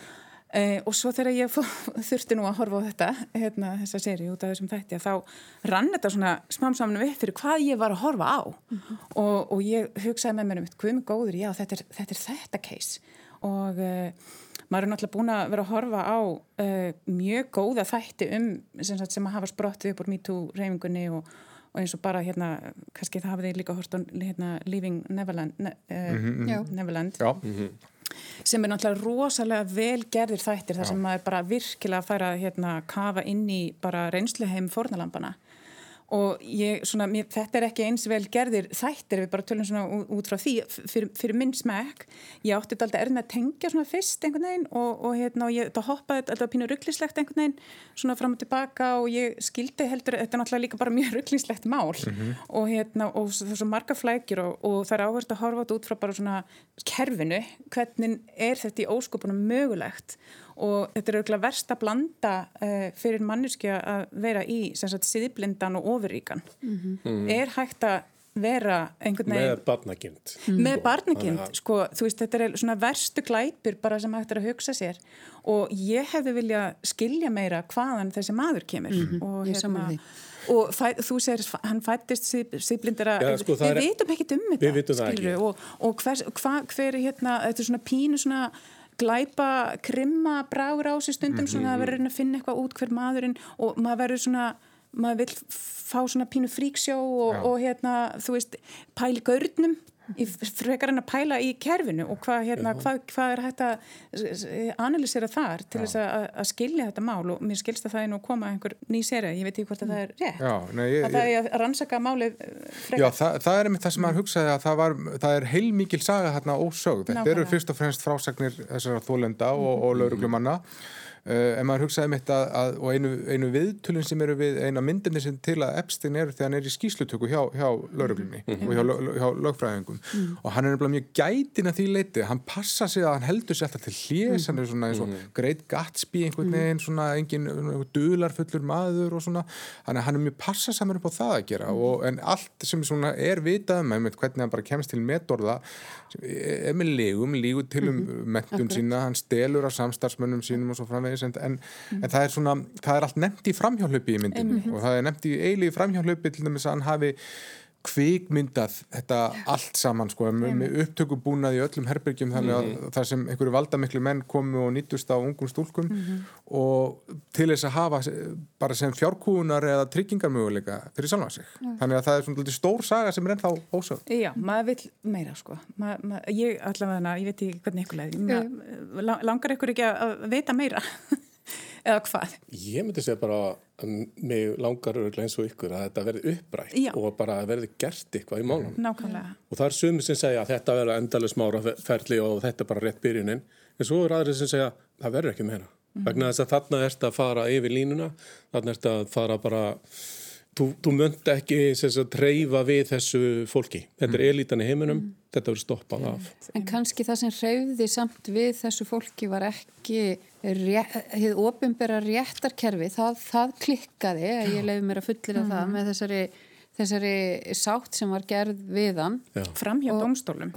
Uh, og svo þegar ég fó, þurfti nú að horfa á þetta, hérna, þessa séri út af þessum þætti að þá rann þetta svona smamsamnu við fyrir hvað ég var að horfa á. Mm -hmm. og, og ég hugsaði með mér um hvað er góður, já þetta er þetta, er þetta case. Og uh, maður er náttúrulega búin að vera að horfa á uh, mjög góða þætti um sem, sagt, sem að hafa sprottið upp úr MeToo reyfingunni og, og eins og bara hérna, kannski það hafið líka hort á hérna, Leaving Neverland ne, mm -hmm. Neverland. Já. Mm -hmm sem er náttúrulega rosalega vel gerðir þættir þar sem maður bara virkilega fær að hérna, kafa inn í bara reynsluheim fornalampana og ég, svona, mér, þetta er ekki eins vel gerðir þættir við bara tölum svona út frá því fyrir, fyrir minn smæk ég átti þetta alltaf erðin að tengja svona fyrst einhvern veginn og, og hérna og ég hoppaði alltaf pínu rugglislegt einhvern veginn svona fram og tilbaka og ég skildi heldur þetta er náttúrulega líka bara mjög rugglislegt mál. Mm -hmm. og hérna og það er svo marga flækjur og, og það er áherslu að horfa þetta út frá bara svona kerfinu hvernig er þetta í óskopunum mögulegt og þetta er auðvitað verst að blanda uh, fyrir manneskja að vera í síðblindan og ofuríkan mm -hmm. er hægt að vera einhvern veginn með barnagind með barnagind, sko, þú veist þetta er svona verstu glæpir bara sem hægt er að hugsa sér. Og ég hefði vilja skilja meira hvaðan þessi maður kemur. Mm -hmm. og hérna og fæ, þú segir hann fættist síðblindara ja, sko, við veitum ekkit um þetta skilur, og, og hver, hva, hver hérna, þetta er svona pínu svona glæpa, krimma bragur á sig stundum mm -hmm. svona að vera að finna eitthvað út hver maðurinn og maður verður svona maður vil fá svona pínu fríksjó og, og hérna, þú veist pæli gaurnum frekar en að pæla í kerfinu og hvað, hérna, hvað, hvað er hægt að analýsera þar til þess að, að skilja þetta mál og mér skilst að það er nú að koma einhver ný séri, ég veit ekki hvort að það er rétt. Já, nei, ég, að það er að rannsaka málið frekar. Já, það, það er einmitt það sem maður hugsaði að það, var, það er heilmikil saga hérna ósögð, þetta eru fyrst og fremst frásagnir þessara þólenda og, og lauruglumanna Uh, en maður hugsaði mitt að, að og einu, einu viðtölun sem eru við eina myndinni sem til að Epstein er þegar hann er í skýslutöku hjá, hjá lauruglunni mm -hmm. og hjá, hjá lögfræðingum mm -hmm. og hann er nefnilega mjög gætin að því leiti hann passa sig að hann heldur sér alltaf til hljés hann er svona eins og mhm. Great Gatsby einhvern mhm. veginn, svona engin dularfullur maður og svona hann er, hann er mjög passa saman upp á það að gera og, mhm. en allt sem svona er vitað með hvernig hann bara kemst til metorða er með lígum, lígu til um mentun sína, hann stelur af samstarfsmönnum sínum og svo framveg framvegis en, en, mm. en það er svona, það er allt nefnt í framhjálpupi í myndinu mm -hmm. og það er nefnt í eiligi framhjálpupi til dæmis að hann hafi kvikmyndað þetta allt saman sko, með, með upptökubúnað í öllum herbergjum þannig að mm. það sem einhverju valdamiklu menn komu og nýttust á ungum stúlkum mm -hmm. og til þess að hafa bara sem fjárkúunar eða tryggingarmöguleika fyrir sjálfa sig. Mm. þannig að það er svona stór saga sem er ennþá ósögð. Já, maður vil meira sko. Ma, ma, ég allavega, ég veit ekki hvernig ykkur leið. Langar ykkur ekki að veita meira eða hvað? Ég myndi segja bara að mig langar eins og ykkur að þetta verði upprætt Já. og bara verði gert eitthvað í málunum. Nákvæmlega. Og það er sumið sem segja að þetta verður endalus mára ferli og þetta er bara rétt byrjunin en svo er aðrið sem segja að það verður ekki meira. Mm -hmm. Vegna þess að þarna ert að fara yfir línuna, þarna ert að fara bara Þú, þú mönd ekki að treyfa við þessu fólki. Þetta er mm. elitan í heiminum, mm. Þetta verður stoppað af. En kannski það sem hreyfði samt við þessu fólki var ekki hefði ofinbera réttarkerfi, það, það klikkaði, ég leiði mér að fullira mm. það með þessari, þessari sátt sem var gerð við hann. Fram hjá domstólum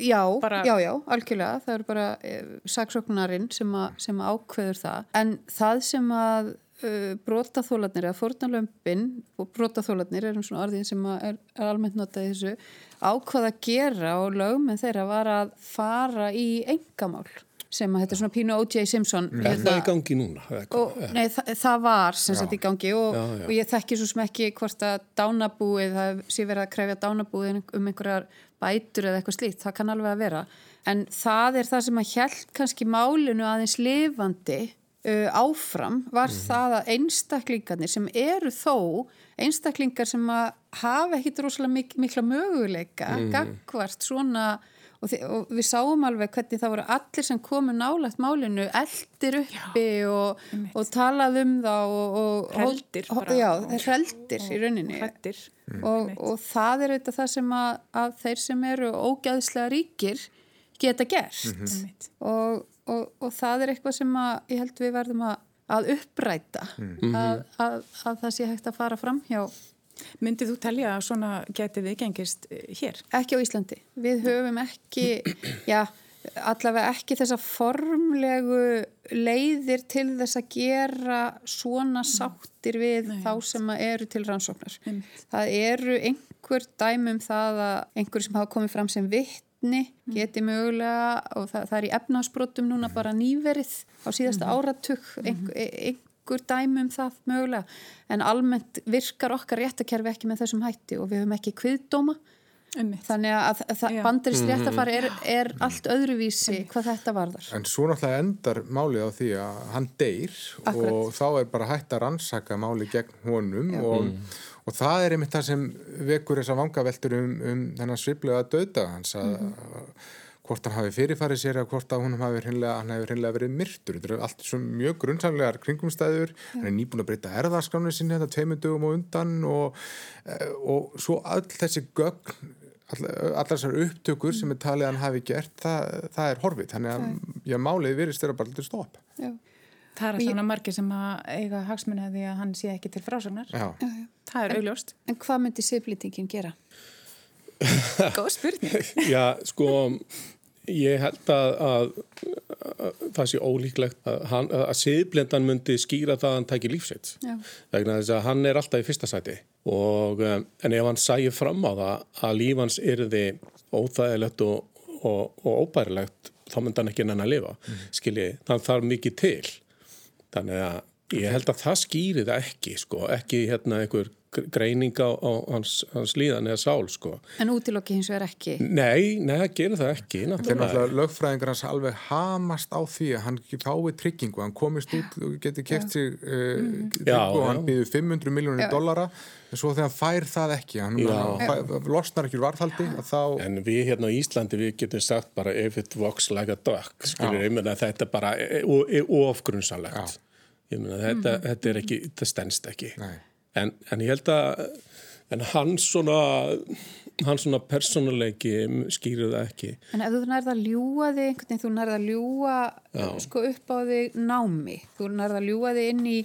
já, bara... já, já, algjörlega. Það eru bara eh, saksóknarinn sem, sem ákveður það. En það sem að uh, brotaþólanir eða fornalömpin og brotaþólanir er um svona orðin sem er, er almennt notað þessu ákvað að gera og lögum en þeirra var að fara í engamál sem að þetta er svona Pínu O.J. Simpson Er það hérna- í gangi núna? Og, nei, það, það var sem sagt í gangi og, já, já. og ég þekki svo sem ekki hvort að dánabúið, það sé verið að krefja dánabúið um einhverjar bætur eða eitthvað slíkt, það kann alveg að vera en það er það sem að hjælt kannski málinu aðeins lifandi uh, áfram var mm. það að einstaklingarnir sem eru þó einstaklingar sem að hafa ekkit rosalega mik mikla möguleika mm. gagvart svona og, og við sáum alveg hvernig það voru allir sem komu nálægt málinu eldir uppi já, og, og talað um það og heldir heldir í rauninni mm. og það er auðvitað það sem að, að þeir sem eru ógæðslega ríkir geta gert mm -hmm. og það er eitthvað sem að ég held við verðum að, að uppræta mm -hmm. að, að það sé hægt að fara fram hjá Myndið þú telja að svona geti viðgengist eh, hér? Ekki á Íslandi. Við höfum ekki, já, allavega ekki þessa formlegu leiðir til þess að gera svona sáttir við Nei. þá sem eru til rannsóknar. Nei. Það eru einhver dæmum það að einhver sem hafa komið fram sem vittni mm. geti mögulega og það, það er í efnaðsbrotum núna bara nýverið á síðasta mm. áratug einhver, einhver nokkur dæmi um það mögulega en almennt virkar okkar réttakerfi ekki með þessum hætti og við höfum ekki kviðdóma Einmitt. þannig að, að bandarist réttafari er, er allt öðruvísi Einmitt. hvað þetta varðar. En svo náttúrulega endar málið á því að hann deyr Akkurat. og þá er bara hægt að rannsaka málið gegn honum og, mm. og það er einmitt það sem vekur þess að vanga veldur um, um þennan sviplega döda hans að mm hvort hann hafi fyrirfarið sér eða hvort að hann hafi hreinlega verið myrtur. Þetta er allt svo mjög grunnsamlegar kringumstæður. Hann er nýbúin að breyta erðarskránu sinni þetta tveimundugum og undan og, eh, og svo all þessi gögn, allar þessar upptökur sem er talið að hann hafi gert, það, það er horfið. Þannig að já, málið virðist þeirra bara til stopp. Já. Það er svona margir sem að eiga hagsmunni að því að hann sé ekki til frásagnar. Það er augljóst. En, en hvað myndi siflýtingin gera? Góð spurning. Já, sko Ég held að, að, að það sé ólíklegt að, hann, að siðblendan myndi skýra það að hann tækir lífsitt. Þegar þess að hann er alltaf í fyrsta sæti. Og, um, en ef hann sæir fram á það að lífans erði óþægilegt og, og, og óbærilegt, þá myndi hann ekki enn að lifa. Mm. Skiljið, þannig þarf mikið til. Þannig að ég held að það skýri það ekki, sko. Ekki hérna einhver greining á, á hans, hans líðan eða sál sko. En útilokki hins vegar ekki? Nei, nei, það gerir það ekki Þegar lögfræðingar hans alveg hamast á því að hann fái tryggingu hann komist út og getur kert sig uh, tryggu og hann býður 500 miljónir dollara en svo þegar hann fær það ekki hann fær, losnar ekki varðhaldi þá... En við hérna á Íslandi við getum sagt bara if it walks like a duck skilur, ég menna þetta er bara e, e, ofgrunsalegt ég menna þetta, mm. þetta er ekki, þetta stennst ekki. Nei en, en ég held að en hans svona hans svona persónuleiki skýrur það ekki. En ef þú nærða að ljúa þig einhvern veginn, þú nærða að ljúa Já. sko upp á þig námi. Þú nærða að ljúa þig inn í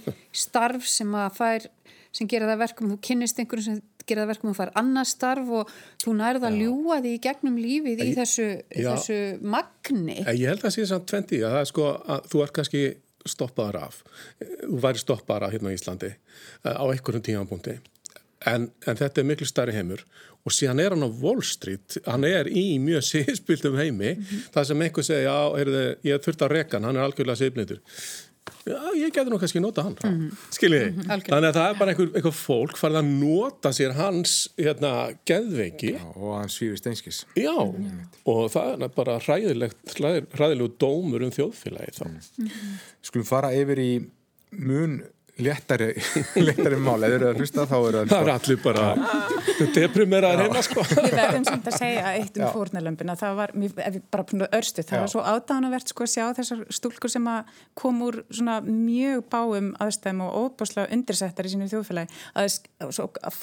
starf sem að fær, sem gera það verkum þú kynnist einhverjum sem gera það verkum að fara annar starf og þú nærða að ljúa þig í gegnum lífið í þessu, þessu magni. Ég held að það sé samt 20 að það er sko að þú er kannski stoppaðar af. Þú væri stoppaðar af hérna á Íslandi eh, á einhverjum tímanbúndi en, en þetta er miklu starri heimur. Og síðan er hann á Wall Street. Hann er í mjög síðspildum heimi. Mm -hmm. það sem einhver segja, já, heyrðu, ég þurft að reka hann, hann er algjörlega síðblindur já, ég getur nú kannski nota hann mm -hmm. skiljiði, mm -hmm. þannig að það er bara einhver, einhver fólk farið að nota sér hans hérna, geðveiki. Já, og hans svífist einskis já, og það er bara ræðilegt ræðilegu dómur um þjóðfélagi þá. Skulum fara yfir í mun léttari, léttari mál. Eða eru að hlusta þá eru það það er allir bara deprimera að reyna sko. Við verðum samt að segja eitt um fórnalömpina það var, ef við bara örstu það Já. var svo ádáðanavert sko að sjá þessar stúlkur sem að kom úr svona mjög báum aðstæðum og óbáslega undirsettar í sínum þjóðfélagi. Að, svo, að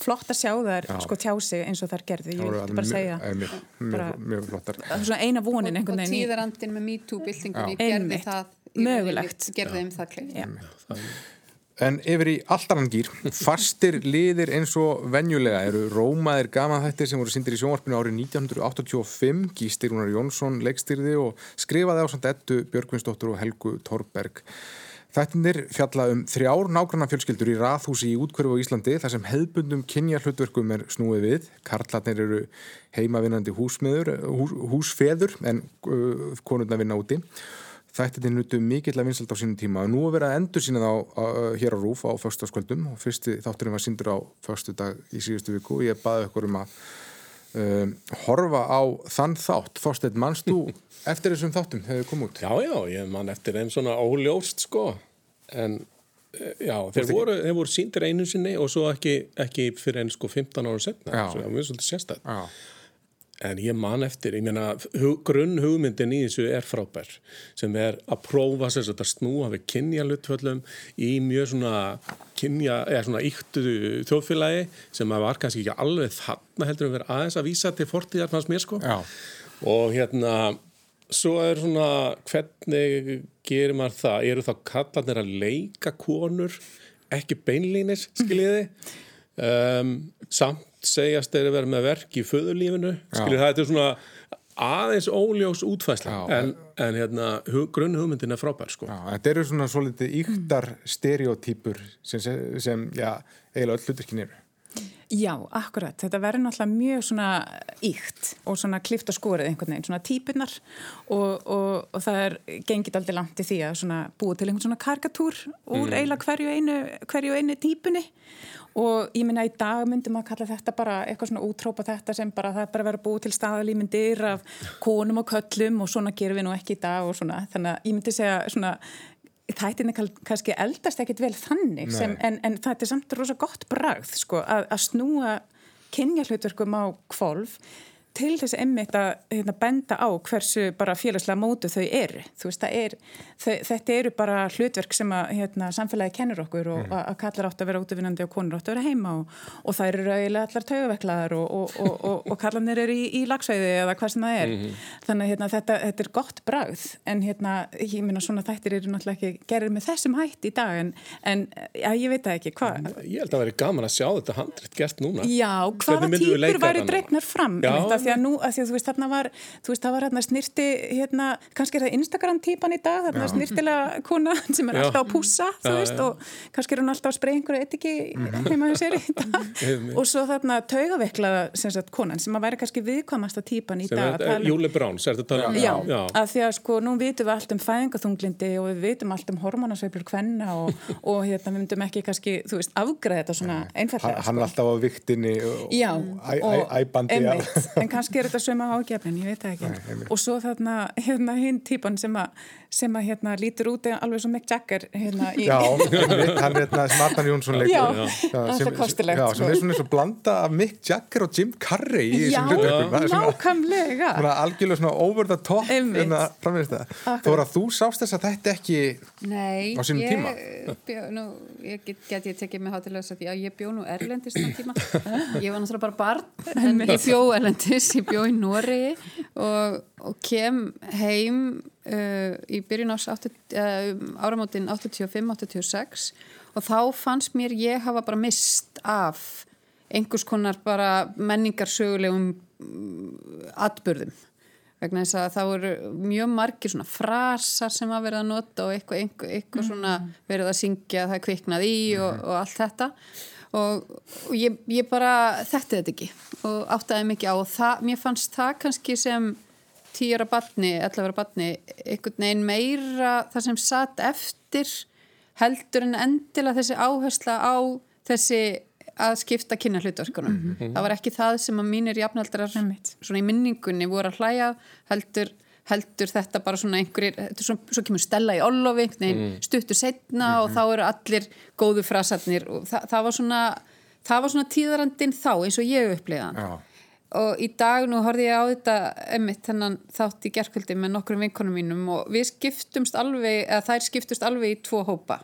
flott að sjá þær sko tjá sig eins og þær gerði, ég vil bara segja. mjög, mjög, mjög flottar. Svona eina vonin einhvern veginn Og tíðarandin með MeToo-byltingunni gerði það mögulegt gerði þeim það kleið En yfir í alltarangýr, fastir liðir eins og venjulega eru rómaðir gaman þættir sem voru sindir í sjónvarpinu árið 1985, Gístir Rúnar Jónsson leikstyrði og skrifaði á samt ettu Björgvinsdóttur og Helgu Torberg. Þættinir fjalla um þrjár nágranna fjölskyldur í rathúsi í útkverfu á Íslandi þar sem hefbundum kynja hlutverkum er snúið við. Karlatnir eru heimavinnandi hús, húsfeður en uh, konurna vinna úti. Þættinni nutu mikill að vinsalt á sínum tíma og nú er verið að endur sína þá hér á Rúf á förstaskvöldum og fyrsti þátturinn var sindur á förstu dag í síðustu viku og ég baði okkur um að um, horfa á þann þátt. Þorstein, mannst þú eftir þessum þáttum hefur komið út? Já, já, ég mann eftir þeim svona óljóst sko en eh, já, þeir voru, þeir voru síndir einu sinni og svo ekki, ekki fyrir einn sko 15 ára setna, svo það var mjög svolítið sérstætt. Já. En ég man eftir, ég meina, hug, grunn hugmyndin í þessu er frábær sem er að prófa þess að snúa við kynja luttföllum í mjög svona kynja, eða svona yktuðu þjóðfélagi sem var kannski ekki alveg þarna heldur að vera aðeins að vísa til fortíðar fannst mér sko. Já. Og hérna, svo er svona, hvernig gerir maður það? Eru þá kallarnir að leika konur, ekki beinlínis, skiljiði? Um, samt segjast þeir að vera með verk í föðurlífinu skilur það, er svona aðeins óljós útfæsla Já. en, en hérna, hug, grunn hugmyndin er frábær sko. Já, þetta eru svona svolítið yktar stereotýpur sem, sem já, eiginlega öll hluturkin eru. Já, akkurat. Þetta verður náttúrulega mjög svona ykt og svona klift og skorið einhvern veginn, svona típunar og, og, og það er gengið aldrei langt í því að svona búið til einhvern svona karikatúr úr mm. eiginlega hverju einu, hverju einu típunni og ég minna í dag myndum að kalla þetta bara eitthvað svona útrópa þetta sem bara það er bara að vera búið til staðalímyndir af konum og köllum og svona gerum við nú ekki í dag og svona þannig að ég myndi segja svona þættin er kannski eldast ekkit vel þannig sem, en, en þetta er samt rosa gott bragð sko, að, að snúa kynja hlutverkum á kvolf til þess emmitt að hérna, benda á hversu bara félagslega mótu þau eru. Veist, er, þau, þetta eru bara hlutverk sem að hérna, samfélagi kennur okkur og mm. að kallar átt að vera útvinnandi og konur átt að vera heima og, og það eru rauðilega allar taugaveklaðar og, og, og kallanir eru í, í lagsvæði eða hvað sem það er. Mm. Þannig að hérna, þetta, þetta er gott bragð en hérna, ég minna svona þættir eru náttúrulega ekki gerir með þessum hætt í dag en, en ja, ég veit ekki hvað. Ég held að það veri gaman að sjá þetta handritt gert núna. Já, hvaða típur væri dregnar fram? Því að nú, að því að þú veist, þarna var þú veist, það var hérna snirti hérna, kannski er það Instagram típan í dag þarna snirtilega kona sem er já. alltaf að púsa þú já, veist, já. og kannski er hún alltaf að spreja einhverju etiki -hmm. heima hjá sér og svo þarna taugaveiklað sem sagt konan, sem að væri kannski viðkvamasta típan í sem dag er, um- Júli Bráns, er þetta talað um? Já, að því að sko, nú vitum við allt um fæðingaþunglindi og við vitum allt um hormonasveiflur kvenna og, og hérna, við myndum ekki kannski, þú veist, afgræða þetta svona einfallega. Hann er sko. alltaf á viktinni og æbandi en kannski er þetta söma ágefnin, ég veit það ekki. Nei, og svo þarna hérna hinn típan sem að sem að hérna lítur út alveg svo Mick Jagger hérna í... Já, hann er hérna sem Arnar Jónsson leikur. Já, alltaf kostilegt Já, sem er svona eins og blanda af Mick Jagger og Jim Carrey í þessum hlutverkum Já, nákvæmlega. Svona algjörlega svona over the top hérna það. Þú voru að þú sást þess að þetta ekki Nei, á sínum tíma? Nei, nú, ég get, get ég tekið mig hátilega þess að já, ég bjó nú erlendist á tíma. Ég var náttúrulega bara barn en ég bjó erlendist, ég bjó í Nóri og, og kem heim Uh, í byrjun ás uh, áramótin 85-86 og þá fannst mér ég hafa bara mist af einhvers konar bara menningarsögulegum uh, atbyrðum vegna þess að það voru mjög margir svona frasar sem að verða að nota og eitthvað, eitthvað, eitthvað mm. svona verið að syngja það kviknað í og, mm. og allt þetta og, og ég, ég bara þetti þetta ekki og áttaði mikið á og það, mér fannst það kannski sem tíara batni, allavega batni einhvern veginn meira það sem satt eftir heldur en endilega þessi áhersla á þessi að skipta kynna hlutverkunum. Mm -hmm. Það var ekki það sem að mínir jafnaldrar svona í minningunni voru að hlæja heldur, heldur þetta bara svona einhverjir, svo, svo kemur stella í Ólofi, mm. stuttur setna mm -hmm. og þá eru allir góðu frasatnir og það, það var svona það var svona tíðarandin þá eins og ég uppleiðan. Og í dag nú horfið ég á þetta emitt hennan þátt í gerkvöldi með nokkrum vinkonum mínum og við skiptumst alveg, eða þær skiptust alveg í tvo hópa.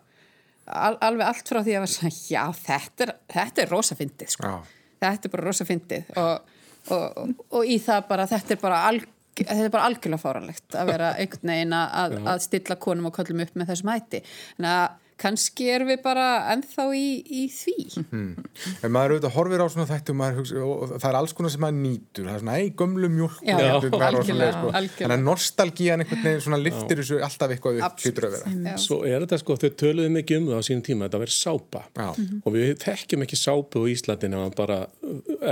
Al, alveg allt frá því að vera svona, já þetta er, þetta er rosafindið sko. Já. þetta er bara rosafindið og, og, og, og í það bara þetta er bara, alg, þetta er bara algjörlega fáranlegt að vera einhvern veginn að, að stilla konum og köllum upp með þessum hætti. En að kannski erum við bara ennþá í, í því. Mm. en maður auðvitað horfir á svona þættu og, hugsa, og það er alls konar sem maður nýtur. Það er svona, ei, gömlu mjölk sko. þannig að nostalgían einhvern veginn svona liftir þessu alltaf eitthvað upp Svo er þetta sko, þau töluðum ekki um það á sínum tíma, þetta verður sápa. Já. og við þekkjum ekki sápu á Íslandinu bara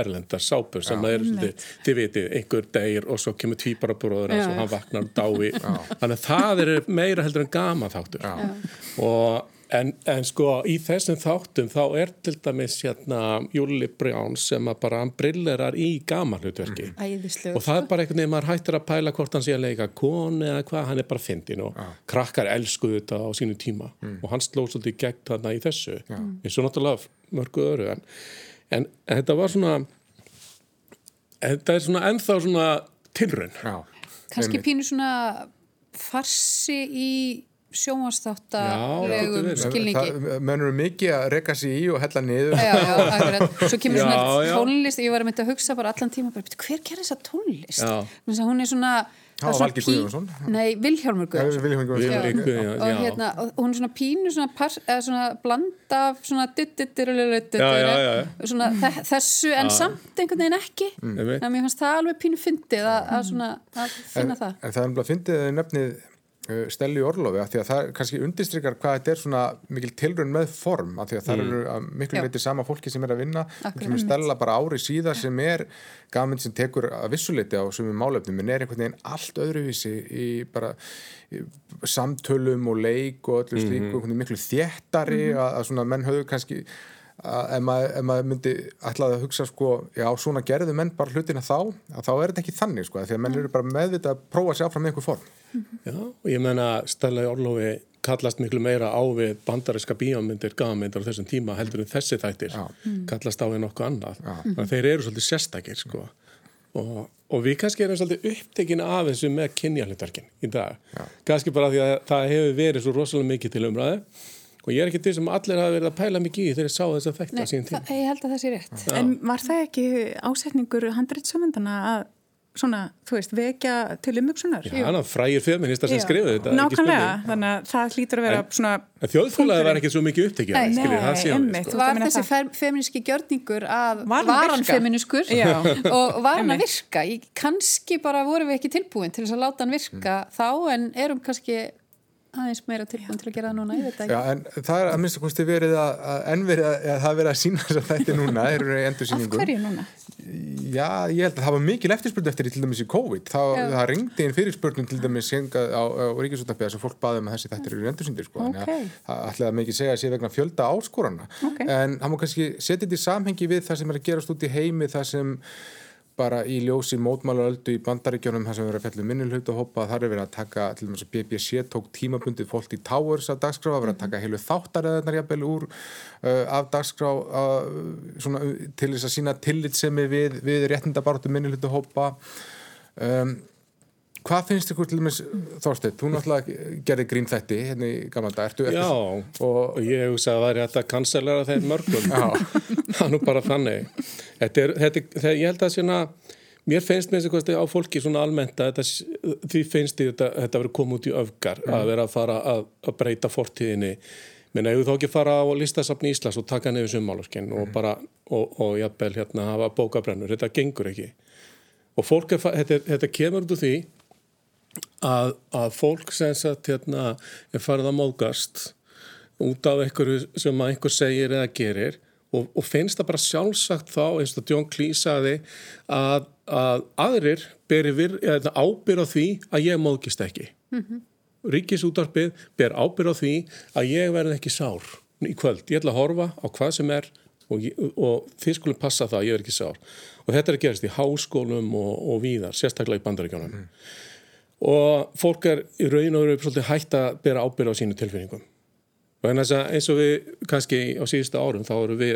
erlendar sápur sem það er, þið veitir, einhver degir og svo kemur tvíbarabróður og hann vaknar dái, þannig að það er meira heldur en gama þáttur og En, en sko í þessum þáttum þá er til dæmis hérna Júli Brján sem að bara brillerar í gamanhlutverki Æðislegur, og það er sko. bara einhvern veginn maður hættir að pæla hvort hann sé að leika koni eða hvað, hann er bara fyndin og krakkar elskuðu þetta á sínu tíma. Og hann sló svolítið gegn þarna í þessu. Eins og náttúrulega mörgu öru en, en, þetta var svona þetta er svona ennþá svona tilraun. Kannski pínu svona farsi í sjónvastáttarlegum skilningi. Mönur mikið að reka sér í og hella niður. Já, já, svo kemur já, svona tónlist. Ég var að mynda að hugsa bara allan tíma bara, hver gerir þessa tónlist? Hún er svona var Valgi Guðjónsson. Nei, Vilhjálmur Guðjónsson. Og, hérna, hún er svona pínu svona, par, svona blanda af svona, þessu en samt einhvern veginn ekki. Mm. þannig að mér fannst það alveg pínu fyndið að, að finna en, það. En það er alveg að fyndið nefnið Stelli Orlofi að því að það kannski undistrykar hvað þetta er svona mikil tilrönd með form að því að það mm. eru miklu leiti sama fólki sem er að vinna Stella bara ári síðar sem er gaman sem tekur að vissuleiti á sumum málefnum en er einhvern veginn allt öðruvísi í bara í samtölum og leik og öllu slíku mm. miklu þjættari mm. að, að svona menn höfðu kannski ef maður, ef maður myndi ætlaði að hugsa sko, já svona gerðu menn bara hlutina þá, þá er þetta ekki þannig sko, því að menn eru bara meðvitað að prófa sér áfram með einhver form. Já, og ég menna Stella Orlofi kallast miklu meira á við bandariska bíómyndir, gagamyndir á þessum tíma heldur en þessi þættir já. kallast á við nokkuð annað. Þannig að þeir eru svolítið sérstakir sko og, og við kannski erum svolítið upptekina af þessu með kynjarlutverkin í dag. Já. Kannski bara því að það hefur verið svo rosalega mikið til umræði og ég er ekki til sem allir hafa verið að pæla mikið í þegar ég sá þess að þekta sín tíma. Nei, ég held að það sé rétt. Já. En var það ekki ásetningur handreitsöfundana að svona, þú veist, vekja til umvöksunar? Já, hann frægir feministar sem skrifuði þetta. Nákvæmlega, þannig að það hlýtur að vera en, svona... En þjóðfólagið var ekki svo mikið upptekið, skiljið, það séum við. Sko. Var þessi það... feministki gjörningur að var hann feministkur og var hann að virka? Ég, kannski bara vorum við ekki tilbúin til þess að láta hann virka mm. þá en erum kannski aðeins meira tilbúin til að gera það núna, ég veit ekki. Já, en það er að minnst að kosti verið að, en verið að, að það verið að sína þess að þetta er núna, í endursýningu. Af hverju núna? Já, ég held að það var mikil eftirspurnu eftir í til dæmis í COVID. Það, það ringdi einn fyrirspurnum til dæmis á, á, á Ríkisúttarpiða sem fólk baði um þessi þetta eru í endursýningu, sko. Okay. Það ætlaði að mikið segja að sé vegna fjölda áskorana. Okay. En það má kannski setja þetta í samhengi við það sem er að gerast út í heimi, það sem bara í ljósi mótmálaröldu í bandaríkjónum þar sem við erum að fellja minnilhauta hópa þar er verið að taka, til dæmis að BBC tók tímabundið fólk í Towers af dagskrá að vera að taka heilu þáttaræðarnar jafnvel úr uh, af dagskrá uh, svona, til þess að sína tillitsemi við, við réttindabartu minnilhauta hópa um, Hvað finnst ykkur til dæmis, Þorstein, þú náttúrulega gerði grín þætti hérna í gamla dag, ertu eftir? Já, og ég hef sagði að það er hægt að kanselera þeim mörgum, það er nú bara þannig. Þetta er, þetta, þetta, ég held að svona, mér finnst með þessu á fólki svona almennt að þetta, því finnst þetta að þetta verið komið út í öfgar, mm. að vera að fara að, að breyta fortíðinni, menn að ég þá ekki fara á listasafni Íslas og taka nefnir summáluskin mm. og bara, og, og jafnvel hérna hafa bókabrennur, þetta gengur ekki. Og fólk er, þetta, þetta kemur út úr því að, að fólk sem sagt hérna er farið að móðgast út af einhverju sem að einhver segir eða gerir og, og finnst það bara sjálfsagt þá eins og John Cleese saði að, að aðrir ber ábyrð á því að ég móðgist ekki. Mm -hmm. Ríkisútarpið ber ábyrð á því að ég verði ekki sár í kvöld. Ég ætla að horfa á hvað sem er og, og þið skulum passa það að ég verði ekki sár. Og þetta er að gerast í háskólum og, og víðar, sérstaklega í bandaríkjónum. Mm og fólk er í raun og veru svolítið hægt að bera ábyrða á sínu tilfinningum. Og eins og við kannski á síðustu árum þá eru við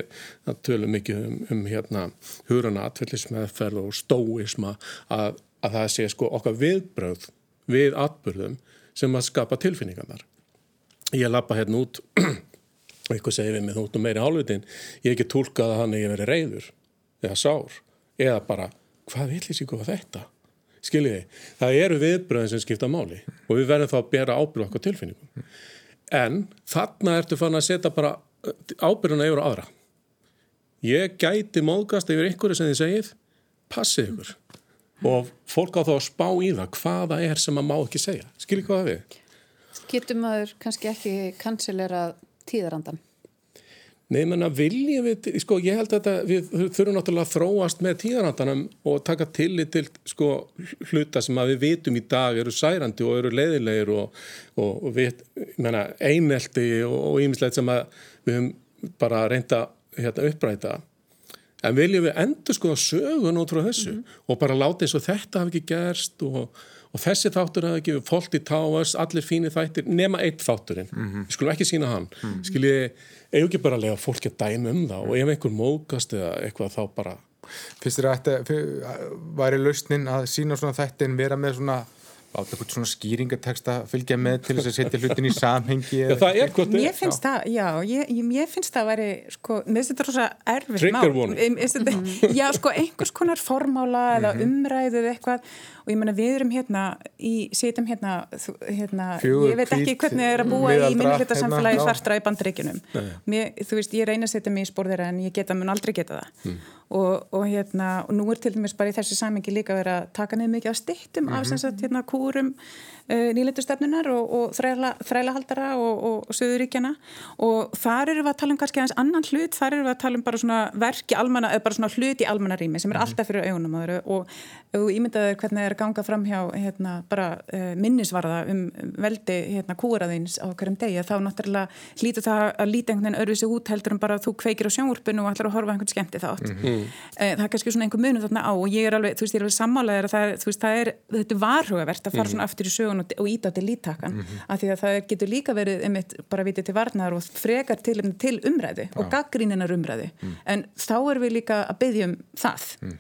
að tölu mikið um, um hérna húrana atvellismæðferð og stóisma að, að það sé sko okkar viðbröð við atbyrðum sem að skapa tilfinningarnar. Ég lappa hérna út og eitthvað segir við þú út um meiri hálfutin ég ekki tólkað að hann er verið reyður eða sár eða bara hvað vil ég sér góða þetta skiljiði, það eru viðbröðin sem skipta máli og við verðum þá að bera ábyrðu okkur tilfinningum en þarna ertu fann að setja bara ábyrjuna yfir á aðra ég gæti móðgast yfir einhverju sem þið segið passið ykkur og fólk á þá að spá í það hvaða er sem maður má ekki segja skilir hvað það við? Getur maður kannski ekki kansilerað tíðarandan? Nei, menna viljum við, sko ég held að við þurfum náttúrulega að þróast með tíðarandanum og taka tillit til sko hluta sem að við vitum í dag eru særandi og eru leiðilegir og, og, og við, menna, einelti og ímislegt sem að við höfum bara reynda hérna, uppræta en viljum við endur sko sögun út frá þessu mm -hmm. og bara láta eins og þetta hafi ekki gerst og og þessi þáttur ekki fólkt í táas, allir fínir þættir nema eitt þátturinn, mm -hmm. við skulum ekki sína hann mm -hmm. skilji, eigum ekki bara að lega fólki að dæma um það og ef einhver mókast eða eitthvað þá bara Fyrst er þetta, væri lausnin að sína svona þættin vera með svona átt eitthvað svona skýringatekst að fylgja með til þess að setja hlutin í samhengi Já, það er hvort Mér finnst já. það, já, ég, ég finnst það að veri sko, mér finnst þetta rosa erfitt Trigger one Já, sko, einhvers konar formála eða mhm. umræðu eða eitthvað. Og ég menna við erum hérna í, setjum hérna, hérna Fjögur, ég veit ekki hvernig það er að búa í minnulita samfélagi hérna, svartra í bandreikinum þú veist, ég reyna að setja mig í spórðir en ég geta, mun aldrei geta það. Mm. Og, og hérna, og nú er til dæmis bara í þessi samengi líka verið að taka nefn mikið á stittum mm -hmm. af sem sagt, hérna, kúrum nýleitustefnunar og, og þræla, þrælahaldara og, og, og söðuríkjana og þar eru við að tala um kannski aðeins annan hlut, þar eru við að tala um bara svona verki almanna, eða bara svona hlut í almannarími sem er mhm. alltaf fyrir augunum og ímyndaður hvernig það er gangað fram hjá hérna, bara uh, minnisvarða um veldi hérna, kúraðins á hverjum degi þá náttúrulega hlýtu það að líti einhvern veginn öðru sig út heldur en bara þú kveikir á sjónvurpinu og ætlar að horfa einhvern skemmti þátt mm -hmm. uh, það er kannski svona einhver munu þarna á og ég er alveg, þú veist, ég er alveg sammálaður að það er, þú veist, það er, þetta er varhugavert að fara mm -hmm. svona aftur í sögun og, og íta til lítakkan mm -hmm. af því að það getur líka verið einmitt bara vitið til varnar og frekar til, til umræði og gaggríninar umræði mm. en þá erum við líka að byggja um það mm.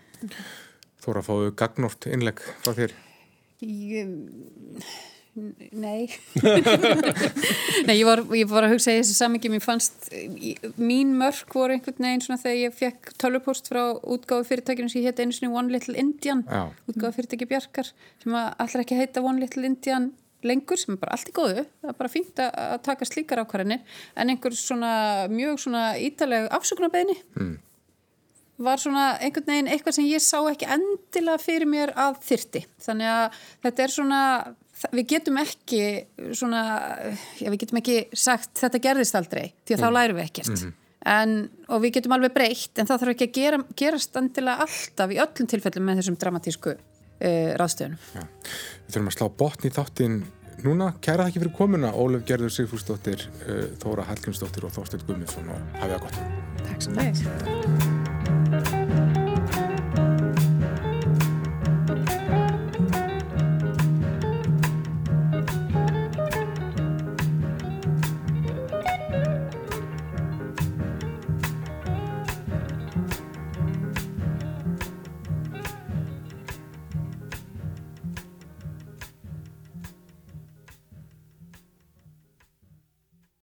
Þóra fáðu gagnort innleg frá þér Ég Nei Nei, ég var, ég var að hugsa í þessi samingi mér fannst, mín mörk voru einhvern veginn svona þegar ég fekk tölvupost frá útgáðu fyrirtækinu sem ég hétt einu svona One Little Indian Já. útgáðu fyrirtæki Bjarkar sem allra ekki heita One Little Indian lengur sem er bara allt í góðu, það er bara fínt að taka slíkar ákvarðinir en einhver svona mjög svona ítaleg afsökunarbeginni mm. Var svona einhvern veginn eitthvað sem ég sá ekki endilega fyrir mér að þyrti þannig að þetta er svona við getum ekki svona, já við getum ekki sagt þetta gerðist aldrei, því að mm. þá lærum við ekkert. Mm -hmm. en, og við getum alveg breytt en það þarf ekki að gera, gerast endilega alltaf í öllum tilfellum með þessum dramatísku uh, ráðstöðunum Við þurfum að slá botn í þáttin núna, kæra það ekki fyrir komuna Ólef Gerður Sigfúrsdóttir uh, Þóra Hallgrímsdóttir og Þórstin Guðmundsson og hafið það gott. Takk svo mæg